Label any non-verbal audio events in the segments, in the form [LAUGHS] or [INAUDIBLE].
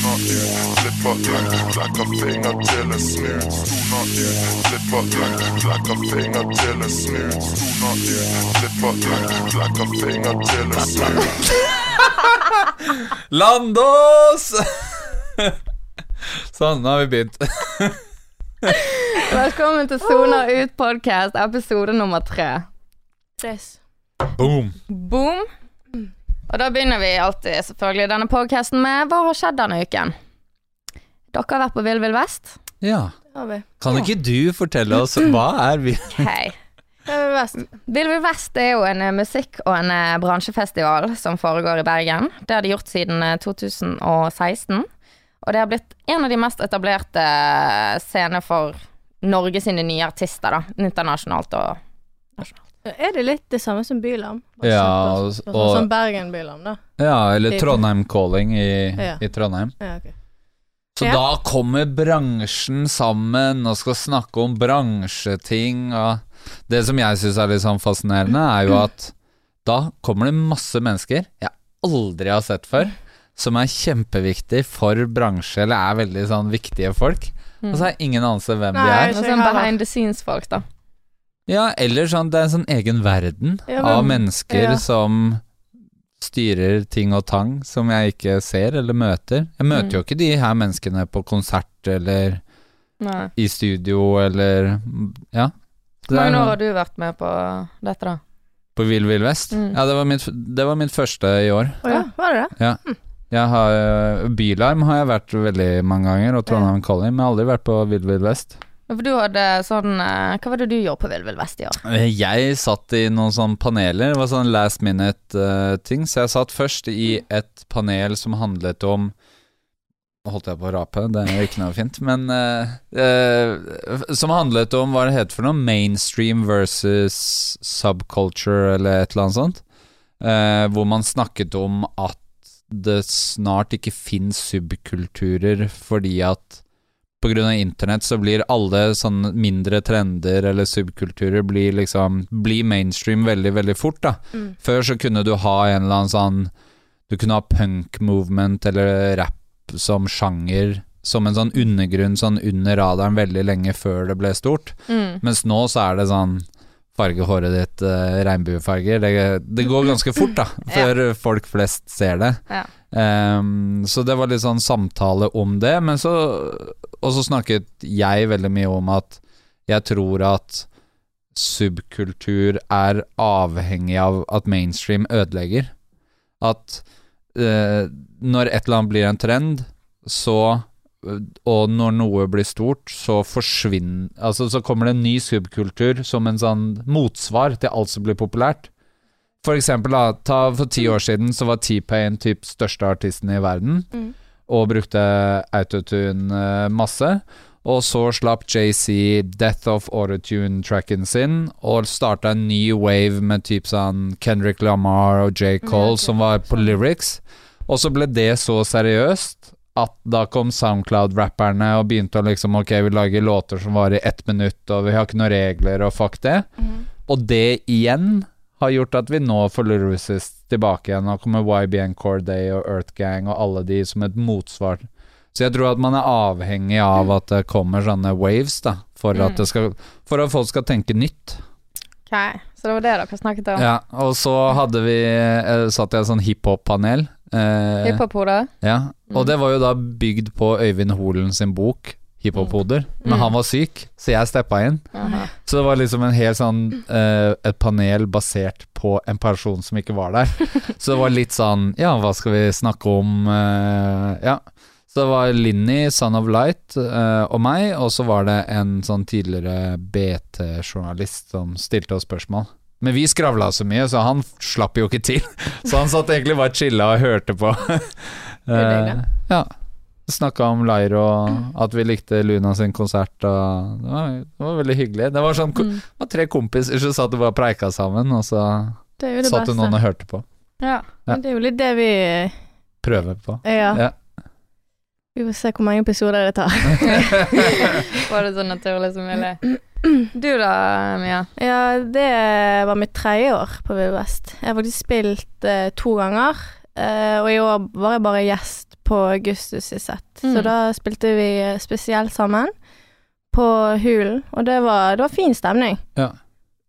Stoner ut, slipper ut, lekker finger til en snut. Stoner ut, slipper ut, lekker finger til en snut. Stoner ut, slipper ut, lekker finger til en snut. [LAUGHS] Landås! [LAUGHS] sånn, nå har vi begynt. Velkommen til Sona ut podcast, episode nummer tre. Boom. Boom. Og da begynner vi alltid selvfølgelig denne podcasten med Hva har skjedd denne uken? Dere har vært på Vill Vill Vest? Ja. Kan ikke du fortelle oss [LAUGHS] hva er Vill okay. Vill Vest? Vill Vill Vest er jo en eh, musikk- og en eh, bransjefestival som foregår i Bergen. Det har de gjort siden eh, 2016. Og det har blitt en av de mest etablerte eh, scener for Norge sine nye artister, da. Internasjonalt og nasjonalt. Er det litt det samme som Bylam? Bare Ja, kjempe- sånn, og- Sånn Bergen-Bylam, da. Ja, eller Trondheim Calling i, Ja. i Trondheim. Ja, okay. Så Ja. da kommer bransjen sammen og skal snakke om bransjeting og Det som jeg syns er litt sånn fascinerende, er jo at da kommer det masse mennesker jeg aldri har sett før, som er kjempeviktig for bransje, eller er veldig sånn viktige folk. Og så har ingen anelse hvem de er. Og sånn behind the scenes-folk, da. Ja, eller sånn, det er en sånn egen verden Ja, av mennesker ja. som styrer ting og tang som jeg ikke ser eller møter. Jeg møter Mm. jo ikke de her menneskene på konsert eller Nei. i studio eller Ja. Hvor mange år har du vært med på dette, da? På Vill Vill Vest? Mm. Ja, det var, mitt, det var mitt første i år. Å ja, var det det? Jeg har, øh, Bylarm har jeg vært veldig mange ganger, og Trondheim Calling, men jeg har aldri vært på Vill Vill Vest. For du hadde sånn eh, Hva var det du gjorde på Vill Vill Vest i år? Jeg satt i noen sånne paneler, det var sånn last minute-ting, så jeg satt først i et panel som handlet om holdt jeg på å rape, det er ikke noe fint, men uh, uh, Som handlet om hva det heter for noe, mainstream versus subculture, eller et eller annet sånt. Eh, hvor man snakket om at det snart ikke fins subkulturer fordi at av internett så blir alle sånne mindre trender eller subkulturer blir liksom Blir mainstream veldig, veldig fort, da. Mm. Før så kunne du ha en eller annen sånn Du kunne ha punk movement eller rap som sjanger som en sånn undergrunn sånn under radaren veldig lenge før det ble stort. Mm. Mens nå så er det sånn Farge håret ditt uh, regnbuefarger. Det, det går ganske fort, da, [LAUGHS] før folk flest ser det. Ja. Ehm, så det var litt sånn samtale om det, men så Og så snakket jeg veldig mye om at jeg tror at subkultur er avhengig av at mainstream ødelegger. At uh, når et eller annet blir en trend, så og når noe blir stort, så forsvinner Altså, så kommer det en ny subkultur som en sånn motsvar til alt som blir populært. For eksempel, da, ta for ti år siden så var T-Pain typ største artisten i verden, Mm. og brukte autotune eh, masse. Og så slapp JC Death of Autotune-tracken sin, og starta en ny wave med typ sånn Kendrick Lamar og J. Cole, mm, som var på lyrics. Og så ble det så seriøst at da kom Soundcloud-rapperne og begynte å liksom Ok, vi lager låter som varer ett minutt, og vi har ikke noen regler, og fuck det. Mm. Og det igjen har gjort at vi nå får Lyricist tilbake igjen. Nå kommer YBN Core Day og Earth Gang og alle de som et motsvar. Så jeg tror at man er avhengig av at det kommer sånne waves, da, for, Mm. at, det skal, for at folk skal tenke nytt. Ok, Så det var det dere snakket om? Ja, og så hadde vi eh, satt jeg i et sånn hiphop-panel. Eh, Hiphop-hodet? ja, og Mm. det var jo da bygd på Øyvind Holen sin bok, Hiphop-hoder. Men Mm. han var syk, så jeg steppa inn. Så det var liksom en hel sånn eh, Et panel basert på en person som ikke var der. [LAUGHS] Så det var litt sånn Ja, hva skal vi snakke om? eh, ja. Så det var Linni, Son of Light, eh, og meg, og så var det en sånn tidligere BT-journalist som stilte oss spørsmål. Men vi skravla så mye, så han slapp jo ikke til. [LAUGHS] Så han satt egentlig bare chilla og hørte på. [LAUGHS] Eh, ja. Snakka om Lairo, og at vi likte Luna sin konsert, og det var, det var veldig hyggelig. Det var sånn Mm. det var tre kompiser som satt og bare preika sammen, og så Det det satt det noen og hørte på. Ja. Men Det er jo litt det vi Prøver på. Ja. Ja. Vi får se hvor mange episoder det tar. [LAUGHS] [LAUGHS] Var det så naturlig som mulig? [CLEARS THROAT] Du da, Mia? Ja, det var mitt tredje år på Vill Vest. Jeg har faktisk spilt eh, to ganger, eh, og i år var jeg bare gjest på Augustus i sett. Mm. Så da spilte vi spesielt sammen på Hulen, og det var, det var fin stemning. Ja.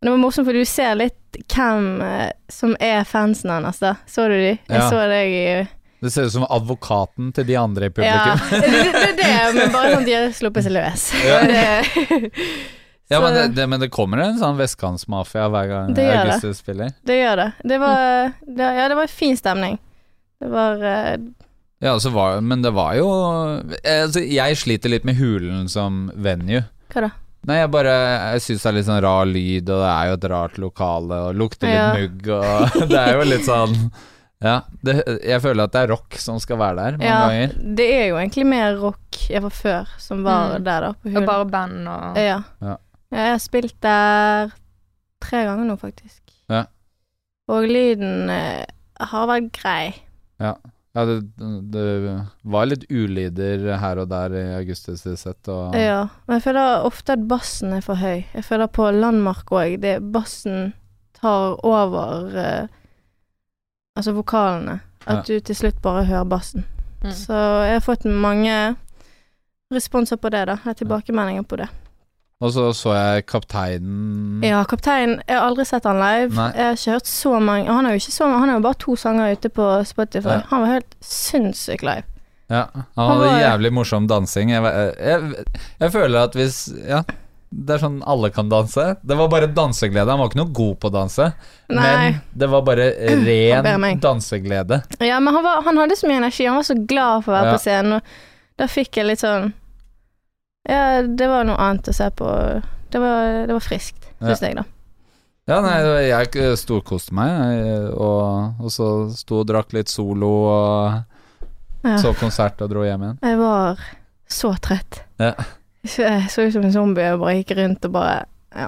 Det var morsomt, for du ser litt hvem eh, som er fansen hans, da. Så du de? Jeg Ja. så deg i Det ser ut som advokaten til de andre i Ja, publikum. [LAUGHS] det, det er det, men bare sånn de har sluppet seg løs. Ja. [LAUGHS] Ja, men det, det, men det kommer en sånn vestkantsmafia hver gang Det gjør det. Augustus spiller. det gjør det. Det var, det, ja, det var fin stemning. Det var eh, Ja, så var, men det var jo altså, Jeg sliter litt med Hulen som venue. Hva da? Nei, jeg bare Jeg syns det er litt sånn rar lyd, og det er jo et rart lokale, og lukter litt Ja. mugg, og [LAUGHS] det er jo litt sånn Ja. Det, jeg føler at det er rock som skal være der mange Ja, ganger. det er jo egentlig mer rock jeg var før, som var Mm. der, da. På Og Hulen. bare band og Ja. Ja. Jeg har spilt der tre ganger nå, faktisk. Ja. Og lyden eh, har vært grei. Ja, det, det var litt ulyder her og der i Augustus sett, og Ja. Men jeg føler ofte at bassen er for høy. Jeg føler på Landmark òg. Bassen tar over eh, Altså vokalene. At du til slutt bare hører bassen. Mm. Så jeg har fått mange responser på det, da. Jeg har tilbakemeldinger på det. Og så så jeg Kapteinen Ja, Kaptein Jeg har aldri sett han live. Nei. Jeg har ikke hørt så mange Han har jo ikke så Han har jo bare to sanger ute på Spotify. Ja. Han var helt sinnssykt live. Ja, han Han hadde var- jævlig morsom dansing. Jeg, jeg, jeg føler at hvis Ja, det er sånn alle kan danse. Det var bare danseglede. Han var ikke noe god på å danse, Nei. men det var bare [CLEARS THROAT] ren danseglede. Ja, men han, var, han hadde så mye energi. Han var så glad for å være Ja. på scenen. Og da fikk jeg litt sånn Ja, det var noe annet å se på. Det var, det var friskt, syns jeg, da. Ja, nei, jeg storkoste meg, og, og så sto og drakk litt solo og Ja. så konsert og dro hjem igjen. Jeg var så trøtt. Ja. Jeg så ut som en zombie og bare gikk rundt og bare Ja.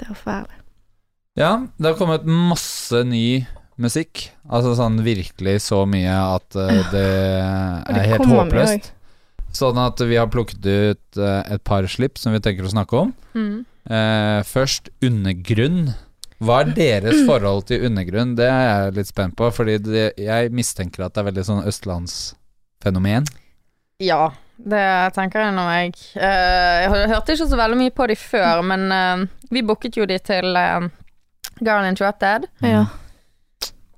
Det var forferdelig. Ja, det har kommet masse ny musikk. Altså sånn virkelig så mye at eh, det er helt håpløst. Sånn at vi har plukket ut eh, et par slipp som vi tenker å snakke om. Mm. Eh, først undergrunn. Hva er deres [CLEARS THROAT] forhold til undergrunn? Det er jeg litt spent på, fordi det, jeg mistenker at det er veldig sånn østlandsfenomen. Ja, det tenker jeg nå jeg. Eh, jeg hørte ikke så veldig mye på de før, men eh, vi booket jo de til uh, Girl Interrupted. Ja.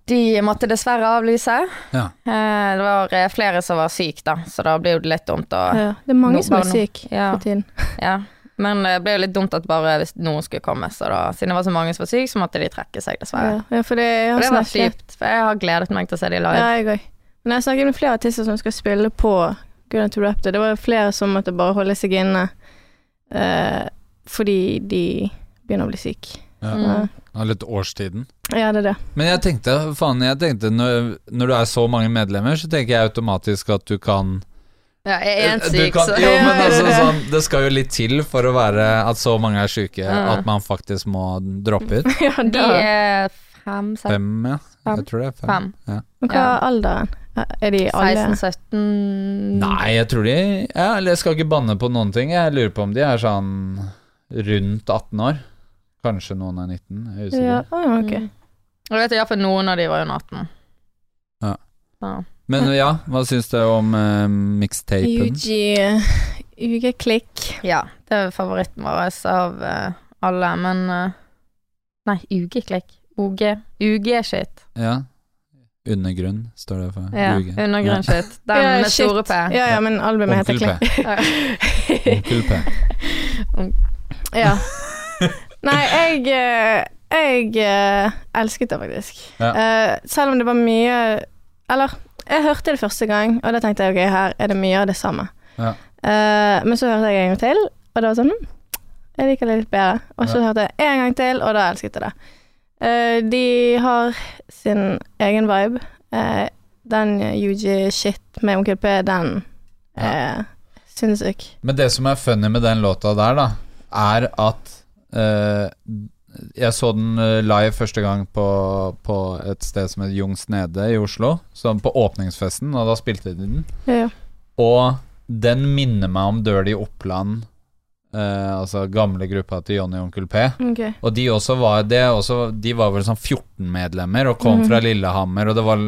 De måtte dessverre avlyse. Ja. Eh, det var eh, flere som var syke, da, så da blir jo det litt dumt å ja. Det er mange no, som er syke no, Ja. for tiden. [LAUGHS] Ja. Men det ble jo litt dumt at bare hvis noen skulle komme, så da, siden det var så mange som var syke, så måtte de trekke seg, dessverre. Ja, ja, for det, jeg Og det var kjipt, for jeg har gledet meg til å se de live. Ja, jeg òg. Men jeg har snakket med flere artister som skal spille på Good Interrupted. Det var flere som måtte bare holde seg inne uh, fordi de begynner å bli syke. Ja. Mm. Litt årstiden. Ja, det er det. Men jeg tenkte, faen, jeg tenkte når, når du er så mange medlemmer, så tenker jeg automatisk at du kan Ja, jeg er en syk, kan- så Jo, men [LAUGHS] altså sånn Det skal jo litt til for å være at så mange er syke Ja. at man faktisk må droppe ut. [LAUGHS] ja, De er fem, seks, Fem, ja. Fem. Jeg tror det er fem. fem. Men hva er alderen? Er de alle 16-17 Nei, jeg tror de ja, Eller jeg skal ikke banne på noen ting. Jeg lurer på om de er sånn rundt 18 år. Kanskje noen er 19. Jeg er usikker. Ja, ah, ok. Mm. Jeg vet iallfall noen av de var under 18. Ja. ja. Men ja, hva syns du om uh, mixtapen? UG UG-klikk. Ja, det er favoritten vår av uh, alle, men uh, Nei, UG-klikk. OG. UG-shit. Ja. Undergrunn står det for. Ja, UG. undergrunn-shit. [LAUGHS] Den Ja, med shit. store P. Ja, ja, men albumet heter Onkel P. Onkel P. [LAUGHS] ja. [LAUGHS] Nei, jeg eh, Jeg eh, elsket det faktisk. Ja. Eh, selv om det var mye Eller, jeg hørte det første gang, og da tenkte jeg ok, her er det mye av det samme. Ja. Men så hørte jeg en gang til, og det var sånn hm, Jeg liker det litt bedre. Og så hørte jeg en gang til, og da elsket jeg det. De har sin egen vibe. Den UG-shit med Onkel P, den er sinnssyk. Men det som er funny med den låta der, da, er at Jeg så den eh, live første gang på, på et sted som heter Jungs Nede i Oslo. Som på åpningsfesten, og da spilte de den. Ja. Og den minner meg om Dirty Oppland Uh, altså gamle gruppa til Johnny og Onkel P. Okay. Og de også var det også, De var vel sånn 14 medlemmer og kom Mhm. fra Lillehammer, og det var,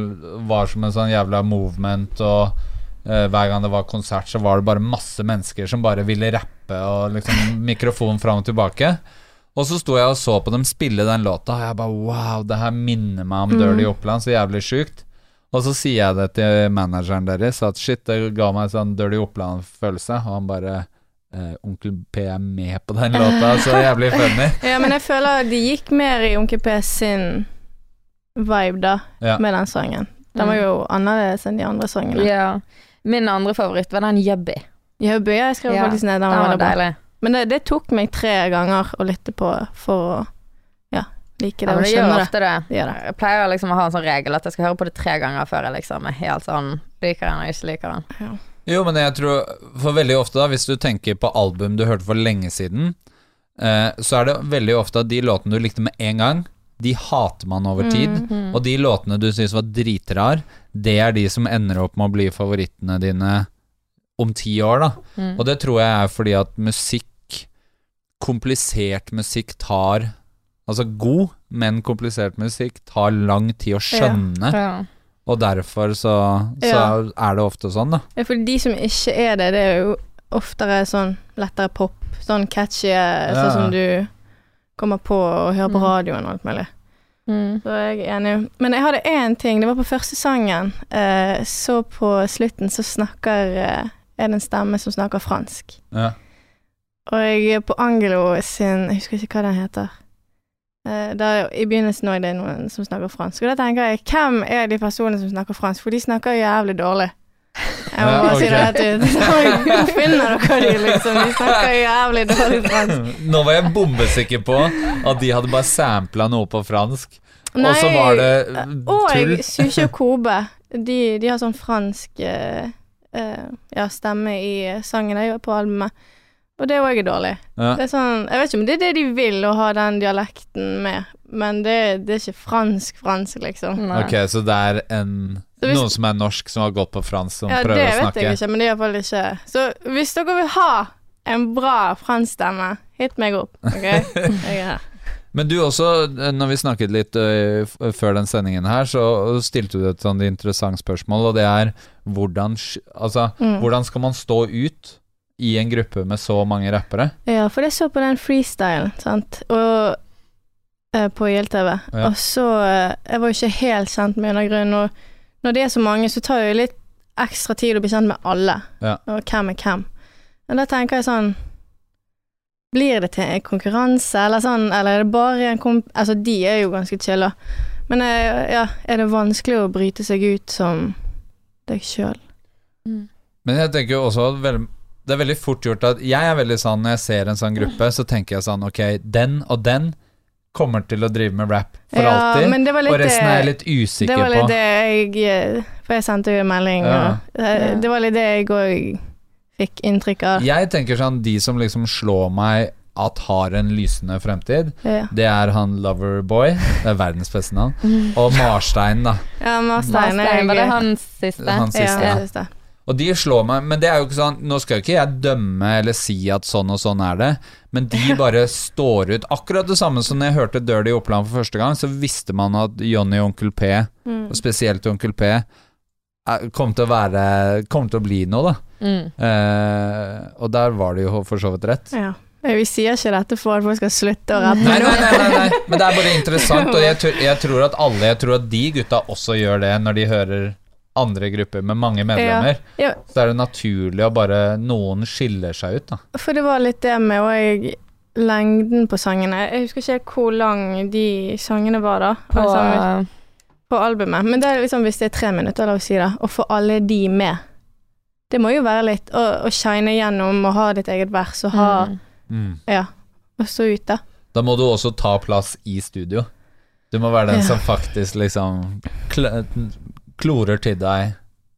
var som en sånn jævla movement, og eh, hver gang det var konsert, så var det bare masse mennesker som bare ville rappe, og liksom [LAUGHS] mikrofon fram og tilbake. Og så sto jeg og så på dem spille den låta, og jeg bare wow, det her minner meg om Mhm. Dirty Oppland, så jævlig sjukt. Og så sier jeg det til manageren deres, at shit, det ga meg en sånn Dirty Oppland-følelse, og han bare eh, Onkel P er med på den låta, så [LAUGHS] jævlig funny. Ja, men jeg føler de gikk mer i Onkel P sin vibe, da, Ja. med den sangen. Den var jo annerledes enn de andre sangene. Ja. Min andre favoritt var den Jubby. ja jeg skrev Ja, faktisk ned den. Var var deilig. Men det, det tok meg tre ganger å lytte på for å ja, like det Ja, men det gjør ofte det. Det gjør det. Jeg pleier liksom å ha en sånn regel at jeg skal høre på det tre ganger før jeg liksom er helt sånn liker den og ikke liker den. Jo, men jeg tror For veldig ofte, da, hvis du tenker på album du hørte for lenge siden, eh, så er det veldig ofte at de låtene du likte med en gang, de hater man over tid. Mm. Og de låtene du syns var dritrar, det er de som ender opp med å bli favorittene dine om ti år, da. Mm. Og det tror jeg er fordi at musikk, komplisert musikk, tar Altså god, men komplisert musikk tar lang tid å skjønne, Ja. og derfor så, så Ja. er det ofte sånn, da. Ja, for de som ikke er det, det er jo oftere sånn lettere pop, sånn catchy, sånn som du kommer på og hører på Mm. radioen og alt mulig. Mm. Så jeg er enig. Men jeg hadde én ting, det var på første sangen. Eh, så på slutten så snakker eh, Er det en stemme som snakker fransk. Ja. Og jeg på Angelo sin Jeg husker ikke hva den heter. Eh, der, I begynnelsen òg det er noen som snakker fransk. Og da tenker jeg, hvem er de personene som snakker fransk? For de snakker jævlig dårlig. Jeg må Ja, bare si det rett ut. [LAUGHS] Finner dere de, liksom. De snakker jævlig dårlig fransk. Nå var jeg bombesikker på at de hadde bare sampla noe på fransk, og så var det uh, Og tull. Sushi og [LAUGHS] Kobe. De, de har sånn fransk eh, eh, ja, stemme i sangen jeg gjør på albumet. Og det òg er dårlig. Ja. Det er sånn, jeg vet ikke om det er det de vil, å ha den dialekten med, men det, det er ikke fransk-fransk, liksom. Nei. Ok, så det er en hvis- noen som er norsk, som har gått på fransk, som Ja, det prøver å vet jeg ikke, men det er iallfall ikke Så hvis dere vil ha en bra franskstemme, hit meg opp, OK? [LAUGHS] Jeg er her. Men du også, når vi snakket litt uh, før den sendingen her, så stilte du et sånt interessant spørsmål, og det er hvordan, altså, Mm. hvordan skal man stå ut i en gruppe med så mange rappere? Ja, for jeg så på den freestylen, sant, og uh, på YLTV, Ja. og så uh, Jeg var jo ikke helt kjent med undergrunnen, og når det er så mange, så tar det litt ekstra tid å bli kjent med alle, Ja. og hvem er hvem. Men da tenker jeg sånn Blir det til en konkurranse, eller sånn, eller er det bare en komp... Altså, de er jo ganske chilla, men eh, ja, er det vanskelig å bryte seg ut som deg sjøl? Mm. Men jeg tenker jo også at det er veldig fort gjort at jeg er veldig sånn når jeg ser en sånn gruppe, så tenker jeg sånn ok, den og den kommer til å drive med rap for alltid, men det var litt og resten er jeg litt usikker på. Det var litt på. det jeg eh, For jeg sendte jo en melding, Ja. og eh, det var litt det jeg òg fikk inntrykk av. Jeg tenker sånn, de som liksom slår meg at har en lysende fremtid, Ja, det er han Loverboy, det er verdens beste navn, [LAUGHS] og Marstein, da. ja Marstein Marstein, var det hans siste? Han siste, Ja, ja. Og de slår meg, men det er jo ikke sånn Nå skal jo ikke jeg dømme eller si at sånn og sånn er det, men de bare står ut. Akkurat det samme som når jeg hørte Dirty Oppland for første gang, så visste man at Johnny og Onkel P, Mm. og spesielt Onkel P, kom til å være Kom til å bli noe, da. Mm. Eh, og der var det jo for så vidt rett. Ja. Vi sier ikke dette for at folk skal slutte å rappe. Nei, nei, nei, nei, men det er bare interessant, og jeg, [LAUGHS] jeg tror at alle Jeg tror at de gutta også gjør det når de hører andre grupper med mange medlemmer. Ja, Så er det naturlig å bare Noen skiller seg ut, da. for det var litt det med òg lengden på sangene. Jeg husker ikke hvor lang de sangene var, da. På, Altså, på albumet. Men det er liksom, hvis det er tre minutter, la oss si det, å få alle de med Det må jo være litt å, å shine gjennom og ha ditt eget vers og ha mm. Ja. Og stå ute. da. Da må du også ta plass i studio. Du må være den Ja. som faktisk liksom klorer til deg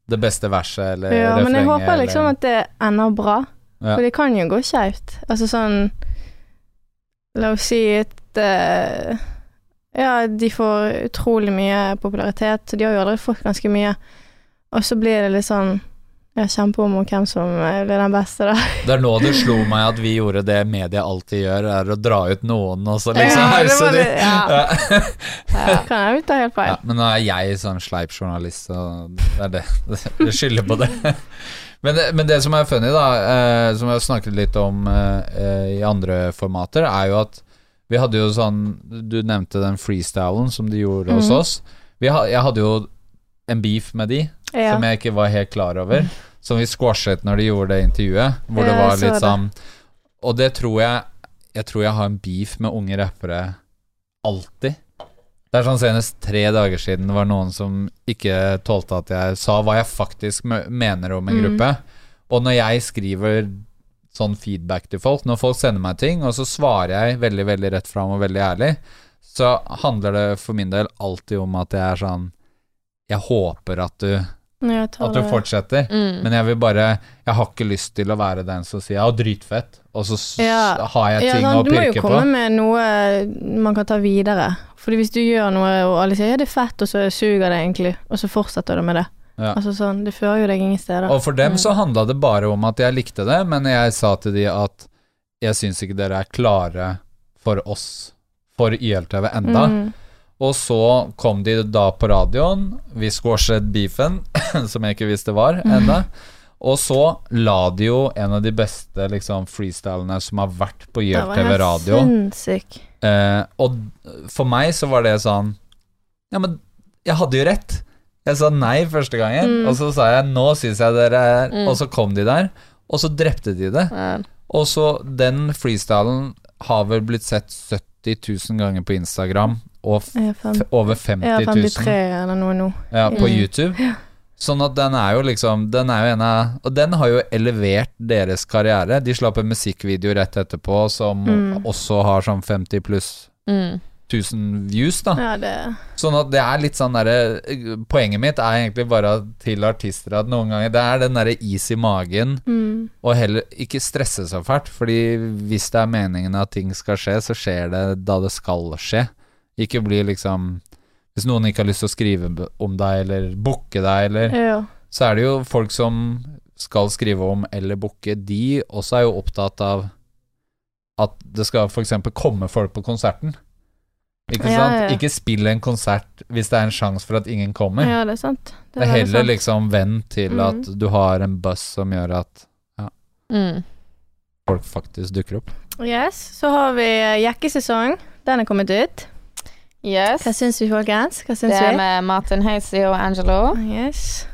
det beste verset eller Ja, refrenget. men jeg håper liksom eller, at det ender bra. Ja. For det kan jo gå skeivt. Altså sånn La oss si et uh, Ja, de får utrolig mye popularitet, så de har jo aldri fått ganske mye. Og så blir det litt sånn ja, kjempe om hvem som blir den beste, da. Det er nå det slo meg at vi gjorde det media alltid gjør, er å dra ut noen og så liksom hause de. ja. Ja. Ja. Kan jeg ta helt feil. Ja, men nå er jeg sånn sleip journalist, så det er det. Jeg skylder på det. Men det, men det som er funny, da, eh, som jeg har snakket litt om eh, i andre formater, er jo at vi hadde jo sånn Du nevnte den freestylen som de gjorde hos Mhm. oss. Vi ha, jeg hadde jo en beef med de Ja. som jeg ikke var helt klar over. Som vi squashet når de gjorde det intervjuet, hvor det var litt det. sånn Og det tror jeg Jeg tror jeg har en beef med unge rappere alltid. Det er sånn senest tre dager siden det var noen som ikke tålte at jeg sa hva jeg faktisk mener om en Mm. gruppe. Og når jeg skriver sånn feedback til folk, når folk sender meg ting, og så svarer jeg veldig, veldig rett fram og veldig ærlig, så handler det for min del alltid om at jeg er sånn Jeg håper at du, at du fortsetter. Mm. Men jeg vil bare Jeg har ikke lyst til å være den som sier ja, dritfett, og så s Ja. har jeg Ja, å pirke på du må jo komme på. med noe man kan ta videre. Fordi hvis du gjør noe og alle sier ja, det er fett, og så suger det egentlig, og så fortsetter du med det. Ja. Altså sånn, Det fører jo deg ingen steder. Og for dem Mm. så handla det bare om at jeg likte det, men jeg sa til de at jeg syns ikke dere er klare for oss, for YLTV enda. Mm. Og så kom de da på radioen, vi squashet beefen, [LAUGHS] som jeg ikke visste var ennå. Og så la de jo en av de beste liksom, freestylene som har vært på Det var YLTV radio. Eh, og for meg så var det sånn Ja, men jeg hadde jo rett. Jeg sa nei første gangen, Mm. og så sa jeg nå syns jeg dere er Mm. Og så kom de der, og så drepte de det. Ja. Og så den freestylen har vel blitt sett 70 000 ganger på Instagram, og er over 50 er 000 53 eller noe nå. ja, på Mm. YouTube. Sånn at den er jo liksom Den er jo en av Og den har jo elevert deres karriere. De slapp en musikkvideo rett etterpå som Mm. også har sånn 50 pluss Mm. 1000 views, da. Ja, det Sånn at det er litt sånn derre Poenget mitt er egentlig bare til artister at noen ganger Det er den derre is i magen, mm. og heller ikke stresse så fælt. Fordi hvis det er meningen at ting skal skje, så skjer det da det skal skje. Ikke bli liksom Hvis noen ikke har lyst til å skrive om deg eller booke deg, eller Ja. Så er det jo folk som skal skrive om eller booke, de også er jo opptatt av at det skal f.eks. komme folk på konserten. Ikke Ja, sant? ja, ja. Ikke spill en konsert hvis det er en sjanse for at ingen kommer. ja, det er sant. det er heller sant. liksom venn til Mm. at du har en buss som gjør at Mm. folk faktisk dukker opp. Yes, så har vi eh, jekkesesong. Den er kommet ut. Yes. Hva syns vi, folkens? Hva Det er vi? med Martin Hazy og Angelo. Yes.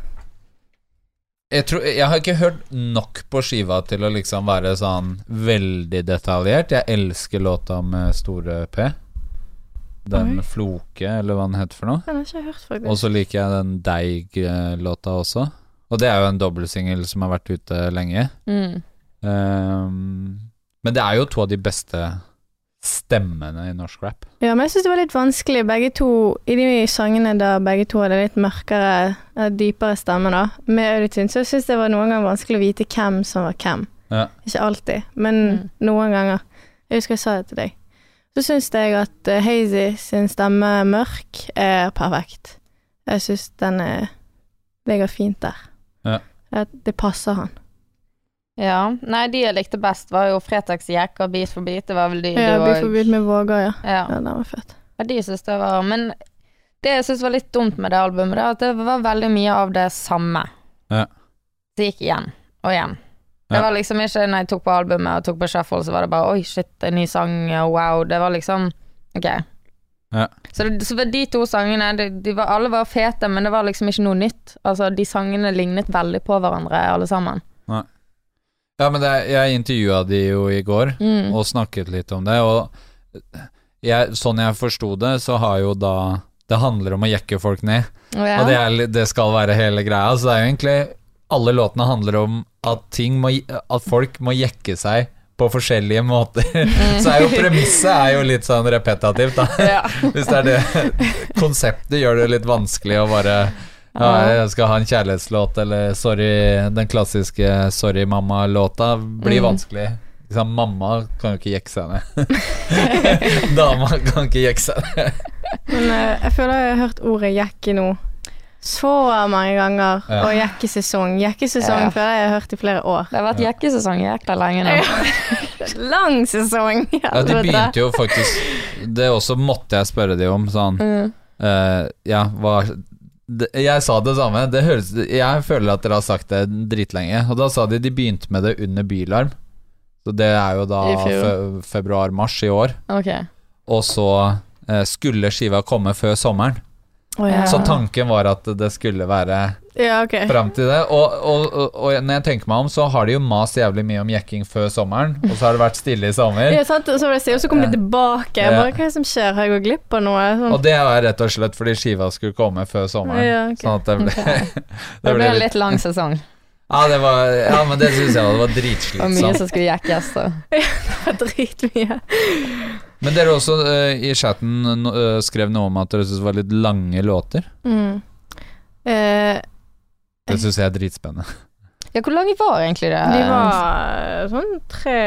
Jeg, tror, jeg har ikke hørt nok på skiva til å liksom være sånn veldig detaljert. Jeg elsker låta med store P. Den Oi. Floke, eller hva den heter for noe. Den har jeg ikke hørt, faktisk. Og så liker jeg den Deig-låta også. Og det er jo en dobbeltsingel som har vært ute lenge. Mm. Um, men det er jo to av de beste stemmene i norsk rap. Ja, men jeg syns det var litt vanskelig, begge to I de sangene da begge to hadde litt mørkere, eh, dypere stemme, da, med autotune, så syns jeg det var noen ganger vanskelig å vite hvem som var hvem. Ja. Ikke alltid, men Mm. noen ganger. Jeg husker jeg sa det til deg. Så syns jeg at eh, Hazy sin stemme mørk er perfekt. Jeg syns den er, ligger fint der. Ja. At det passer han. Ja. Nei, de jeg likte best, var jo Fretex Jack og Beat for beat. Det var vel de Ja, du òg Beat for beat med våger, ja. ja. Ja, den var fett. ja, de syns det var Men det jeg syns var litt dumt med det albumet, er at det var veldig mye av det samme. Ja. Det gikk igjen og igjen. Det var liksom ikke når jeg tok på albumet og tok på shuffle, så var det bare oi, shit, en ny sang, wow. Det var liksom ok. Ja. Så, det, så de to sangene, de, de var, alle var fete, men det var liksom ikke noe nytt. Altså, de sangene lignet veldig på hverandre, alle sammen. Ja, men det, jeg intervjua de jo i går, Mm. og snakket litt om det, og jeg, sånn jeg forsto det, så har jo da Det handler om å jekke folk ned, Ja. og det, er, det skal være hele greia. Så det er jo egentlig Alle låtene handler om at ting må At folk må jekke seg på forskjellige måter. [LAUGHS] Så er jo premisset er jo litt sånn repetativt, da. Ja. [LAUGHS] Hvis det er det konseptet gjør det litt vanskelig å bare ja, jeg skal ha en kjærlighetslåt, eller sorry, den klassiske 'Sorry, mamma'-låta blir Mm. vanskelig. Liksom, mamma kan jo ikke jekke seg ned. [LAUGHS] Dama kan ikke jekke seg ned. Men eh, jeg føler jeg har hørt ordet jekke nå så mange ganger. Ja. Og jekkesesong. Jekkesesong Ja. føler jeg har hørt i flere år. Det har vært jekkesesong jækla lenge nå. [LAUGHS] Lang sesong! [LAUGHS] Ja, de begynte jo faktisk Det også måtte jeg spørre de om, sånn Mm. uh, Ja, hva det, Jeg sa det samme. Det høres, jeg føler at dere har sagt det dritlenge. Og da sa de de begynte med det under Bylarm. Så det er jo da fe, februar-mars i år. Okay. Og så eh, skulle skiva komme før sommeren. Å, ja. Så tanken var at det skulle være ja, okay. fram til det. Og, og, og, og når jeg tenker meg om, så har de jo mast jævlig mye om jekking før sommeren, og så har det vært stille i sommer. Ja, sant? Og så var si, så kom de tilbake. Ja. Bare, hva er det som skjer? Har jeg gått glipp av noe? Sånn. Og det var rett og slett fordi skiva skulle komme før sommeren. Ja, okay. Sånn at det ble, okay. [LAUGHS] det Det ble ble en litt litt lang sesong. Ja, det var, ja men det syns jeg var, det var Og mye som skulle jekkes. [LAUGHS] var Dritmye. Men dere også uh, i chatten eh, skrev noe om at dere syntes det var litt lange låter. Mm. Uh, Det syns jeg er dritspennende. Ja, hvor lange var egentlig det? de var sånn tre,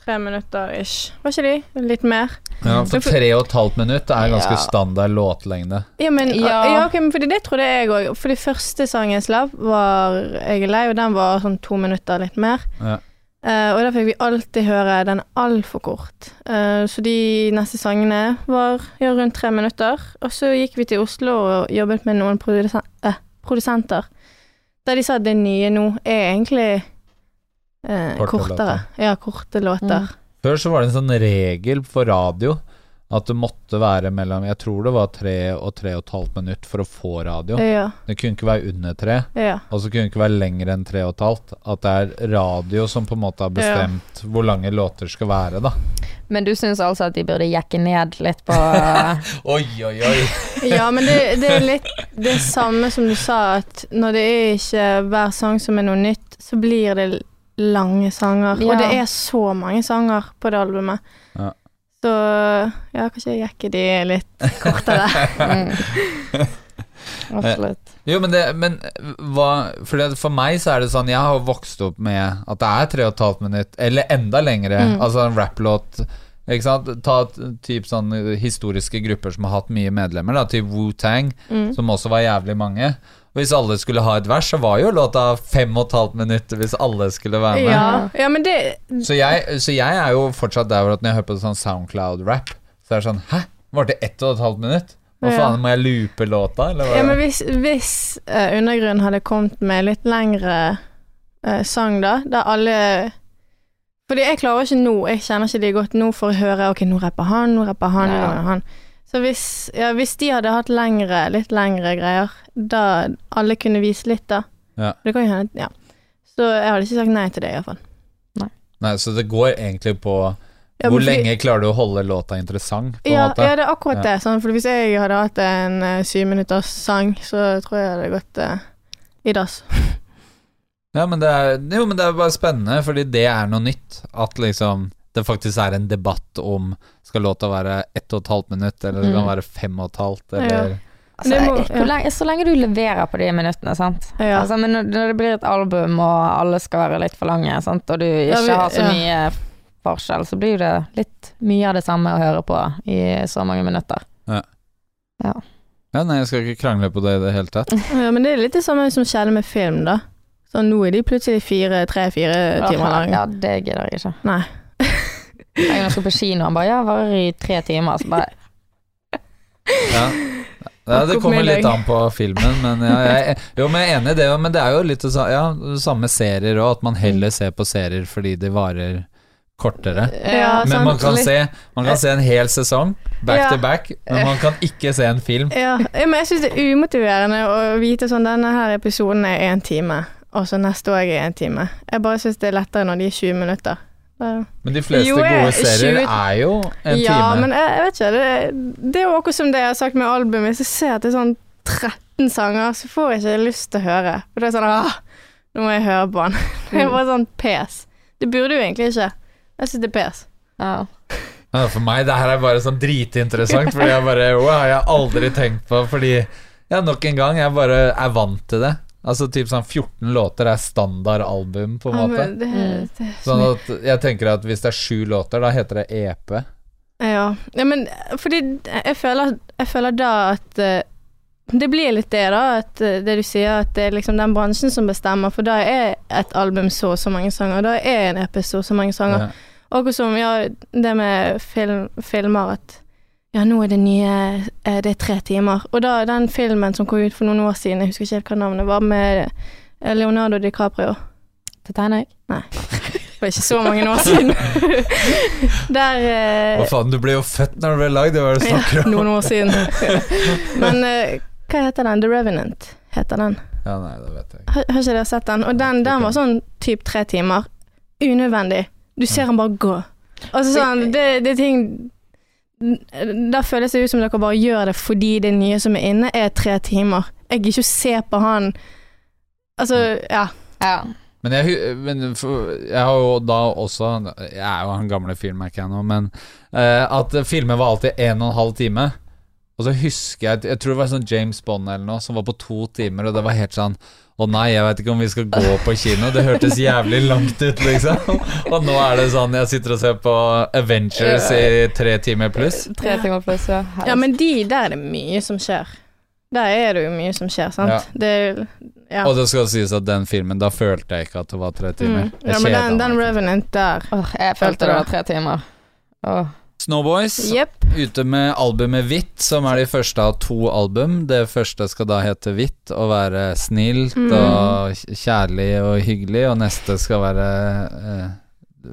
tre minutter ish. Var ikke de? Litt mer? Ja, for tre og et halvt minutt er ganske Ja. standard låtlengde. Ja, men Ja. ja. okay, men fordi det trodde jeg òg. For de første sangen jeg slapp, var 'Jeg er lei', og den var sånn to minutter, litt mer. Ja. Eh, og da fikk vi alltid høre den altfor kort. Uh, så de neste sangene var ja, rundt tre minutter. Og så gikk vi til Oslo og jobbet med noen produsen uh, produsenter. Der de sa at det nye nå er egentlig eh, Korte kortere. låter. Ja, korte låter. Mm. Før så var det en sånn regel for radio at det måtte være mellom Jeg tror det var tre og tre og et halvt minutt for å få radio. Ja, Det kunne ikke være under tre, ja. og så kunne det ikke være lenger enn tre og et halvt. At det er radio som på en måte har bestemt hvor lange låter skal være, da. Men du syns altså at de burde jekke ned litt på [LAUGHS] Oi, oi, oi. [LAUGHS] Ja, men det, det er litt det samme som du sa, at når det er ikke hver sang som er noe nytt, så blir det lange sanger. Ja. Og det er så mange sanger på det albumet. Så ja, kanskje jeg jekker de litt kortere. [LAUGHS] mm. [LAUGHS] Absolutt. Jo, men, det, men hva For, det, for meg så er det sånn Jeg har vokst opp med at det er tre og et halvt minutt, eller enda lengre. Mm. Altså en rapplåt. Ikke sant? Ta typ sånn historiske grupper som har hatt mye medlemmer, da, typ Wu-Tang, Mm. som også var jævlig mange. Hvis alle skulle ha et vers, så var jo låta fem og et halvt minutt hvis alle skulle være med. Ja, ja, men det Så, jeg, så jeg er jo fortsatt der hvor at når jeg hører på sånn Soundcloud-rap, så er det sånn Hæ? Varte ett og et halvt minutt? Hva faen, må jeg loope låta, eller? Ja, men hvis, hvis uh, Undergrunn hadde kommet med litt lengre uh, sang, da, der alle Fordi jeg klarer ikke nå, jeg kjenner ikke de godt nå for å høre Ok, nå rapper han, nå rapper han, nå rapper han. Så hvis, ja, hvis de hadde hatt lengre, litt lengre greier, da alle kunne vise litt, da Ja. Det kan jo hende, ja. Så jeg hadde ikke sagt nei til det, iallfall. Nei, nei, så det går egentlig på Ja, Hvor lenge klarer du å holde låta interessant, på en Ja, måte? ja, det er akkurat Ja. det. Sånn, for hvis jeg hadde hatt en uh, syvminutters sang, så tror jeg det hadde gått uh, i dass. [LAUGHS] Ja, men det er, jo, men det er bare spennende, fordi det er noe nytt. At liksom det faktisk er en debatt om skal låta være ett og et halvt minutt, eller det kan Mm. være fem og et halvt, eller Altså, må- ja. lenge, så lenge du leverer på de minuttene, sant. Ja. Altså, men når, det blir et album og alle skal være litt for lange, sant, og du ikke Ja, vi- har så ja. mye forskjell, så blir det litt mye av det samme å høre på i så mange minutter. Ja, nei, jeg skal ikke krangle på det i det hele tatt. [LAUGHS] Ja, men det er litt det samme som skjer med film, da. Så nå er de plutselig fire, tre-fire timer lange. Ja, det gidder jeg ikke. Nei. Jeg skulle på kino, han bare ja, varer i tre timer. Så bare Ja. Ja, det kommer litt an på filmen, men ja, jeg, jo, men jeg er enig i det. Men det er jo litt det ja, samme serier òg, at man heller ser på serier fordi de varer kortere. Ja, Men man kan, se, man kan se en hel sesong, back Ja. to back, men man kan ikke se en film. Ja, ja, men jeg syns det er umotiverende å vite sånn denne her episoden er én time, og så neste år er én time. Jeg bare syns det er lettere når de er 20 minutter. Men de fleste Jo, jeg- gode serier 20 er jo en ja, time. men jeg, jeg vet ikke. Det, det er jo akkurat som det jeg har sagt med albumet. Hvis jeg ser at det er sånn 13 sanger, så får jeg ikke lyst til å høre. For det er sånn Åh, nå må jeg høre på den. [LAUGHS] Det er bare sånn pes. Det burde jo egentlig ikke. Jeg syns det er pes. ja. Ja, for meg det her er bare sånn dritinteressant, fordi jeg bare Wow, jeg har aldri tenkt på Fordi Ja, nok en gang, jeg bare er vant til det. Altså typ sånn 14 låter er standard album, på en Ja, måte. men det, Mm. det Sånn at jeg tenker at hvis det er sju låter, da heter det EP. Ja. ja, men fordi jeg føler, jeg føler da at eh, det blir litt det, da. At eh, det du sier, at det er liksom den bransjen som bestemmer. For da er et album så og så mange sanger. Da er en EP så og så mange sanger. Ja. Og som ja, det med film, filmer at ja, nå er det nye eh, Det er tre timer. Og da den filmen som kom ut for noen år siden, jeg husker ikke helt hva navnet var, med eh, Leonardo DiCaprio. Det tegner jeg. Nei. Det var ikke så mange år siden. [LAUGHS] Der eh, Hva faen, du ble jo født når du ble lagd, det var det du snakker om. Ja, Noen år siden. [LAUGHS] Men eh, hva heter den? The Revenant heter den. Ja, nei, det vet jeg ikke. Har, har ikke dere sett den? Og den, den var sånn typ tre timer. Unødvendig. Du ser den bare gå. Altså sånn, det, det er ting Da føles det ut som dere bare gjør det fordi det nye som er inne, er tre timer. Jeg gidder ikke å se på han Altså, ja. Ja. Men jeg, men jeg har jo da også Jeg er jo han gamle fyren, merker jeg nå, men eh, at filmer var alltid en og en halv time. Og så husker jeg Jeg tror det var sånn James Bond eller noe som var på to timer, og det var helt sånn Å nei, jeg vet ikke om vi skal gå på kino. Det hørtes jævlig langt ut, liksom. Og nå er det sånn Jeg sitter og ser på Avengers i tre timer pluss. Tre timer pluss, ja. ja, men de, der er det mye som skjer. Der er det jo mye som skjer, sant. Ja. Det ja. Og det skal sies at den filmen, da følte jeg ikke at det var tre timer. Mm. Ja, men den, den. Revenant der Åh, jeg Følte det. var tre timer. Åh. Snowboys. yep. Ute med albumet Hvitt, som er de første av to album. Det første skal da hete Hvitt og være snilt Mm. og kjærlig og hyggelig, og neste skal være eh,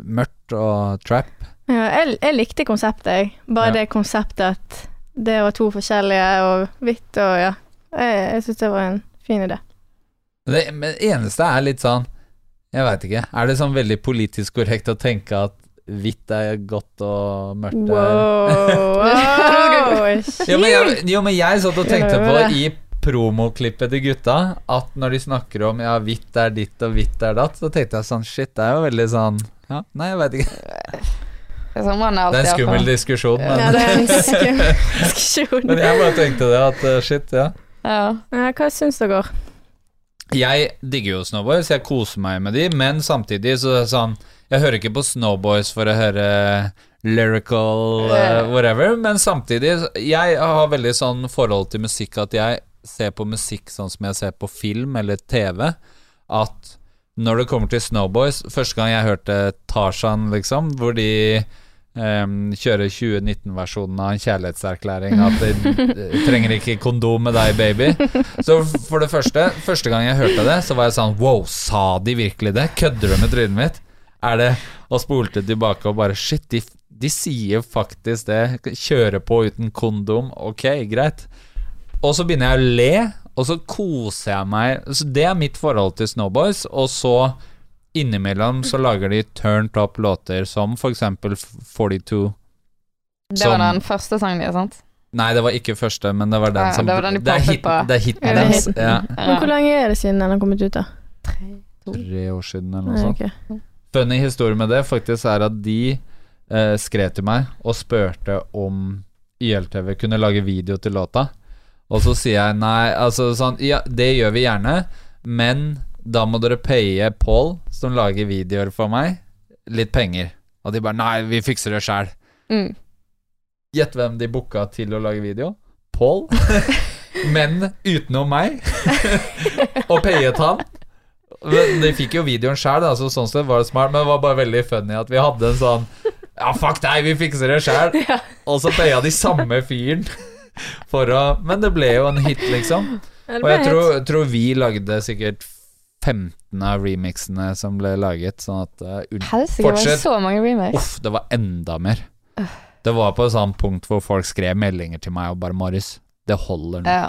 mørkt og trap. Ja, jeg, jeg likte konseptet, jeg. Bare Ja. det konseptet at det var to forskjellige og hvitt og ja. Jeg, jeg syns det var en fin idé. Det men det eneste er litt sånn Jeg veit ikke. Er det sånn veldig politisk korrekt å tenke at hvitt er godt og mørkt er Wow, [LAUGHS] Jo, [LAUGHS] men jeg, jo, men jeg satt og tenkte på i promoklippet til gutta at når de snakker om ja, hvitt er ditt og hvitt er datt, så tenkte jeg sånn shit, det er jo veldig sånn Ja, nei, jeg veit ikke. [LAUGHS] Det er sånn er Det er en skummel diskusjon, men, Ja, det er en skummel diskusjon. men jeg bare tenkte det, at uh, shit, ja. Ja. Ja, hva syns dere? Jeg digger jo Snowboys, jeg koser meg med de, men samtidig så er det sånn Jeg hører ikke på Snowboys for å høre lyrical uh, whatever, men samtidig Jeg har veldig sånn forhold til musikk at jeg ser på musikk sånn som jeg ser på film eller TV. At når det kommer til Snowboys Første gang jeg hørte Tarzan, liksom, hvor de em, kjører 2019-versjonen av en kjærlighetserklæring. At de trenger ikke kondom med deg, baby. Så for det første, første gang jeg hørte det, så var jeg sånn Wow, sa de virkelig det? Kødder de med trynet mitt? Er det Og spolte tilbake og bare Shit, de, de sier faktisk det. Kjøre på uten kondom. Ok, greit. Og så begynner jeg å le, og så koser jeg meg. Så Det er mitt forhold til Snowboys. Og så innimellom så lager de turned up låter som for eksempel 42. Det Som- var den første sangen deres, sant? Nei, det var ikke første, men det var den Ja, som det var den de det er hit, på. det er hiten Ja, er deres. Ja. Men hvor lenge er det siden den har kommet ut, da? Tre år siden, eller noe sånt. Okay. Funny historie med det faktisk er at de eh, skrev til meg og spurte om YLTV kunne lage video til låta. Og så sier jeg nei, altså sånn Ja, det gjør vi gjerne, men da må dere paye Paul, som lager videoer for meg, litt penger. Og de bare nei, vi fikser det sjæl. Mm. Gjett hvem de booka til å lage video? Paul. [LAUGHS] Men utenom meg. [LAUGHS] og payet han. Men De fikk jo videoen sjæl, så sånn sett var det smart, men det var bare veldig funny at vi hadde en sånn Ja, fuck deg, vi fikser det sjæl. [LAUGHS] Og så paya de samme fyren for å Men det ble jo en hit, liksom. Og jeg tror, tror vi lagde sikkert 15 av remixene som ble laget, sånn at uh, un- det var så mange. Uff, det var enda mer. Det var på et sånt punkt hvor folk skrev meldinger til meg og bare 'Marius, det holder nå'. Ja.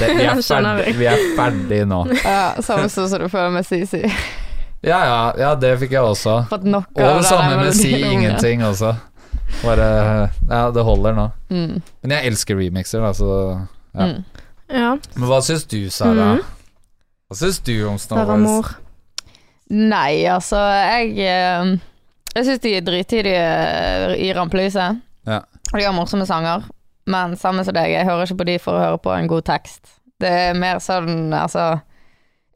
Det, vi, er [LAUGHS] ferdig, vi er ferdig nå. ja, Samme sånn som du føler med CC. Ja, ja, ja, det fikk jeg også. Fått nok Og det samme med Si ingenting også. Bare Ja, det holder nå. Mm. Men jeg elsker remixer, da, så ja. Mm. Ja. Men hva syns du, Sara? Mhm. Hva syns du om Snowboys? Mor. Nei, altså, jeg eh, Jeg syns de er drittidlige eh, i rampelyset. Ja. Og de har morsomme sanger. Men samme som deg, jeg hører ikke på de for å høre på en god tekst. Det er mer sånn, altså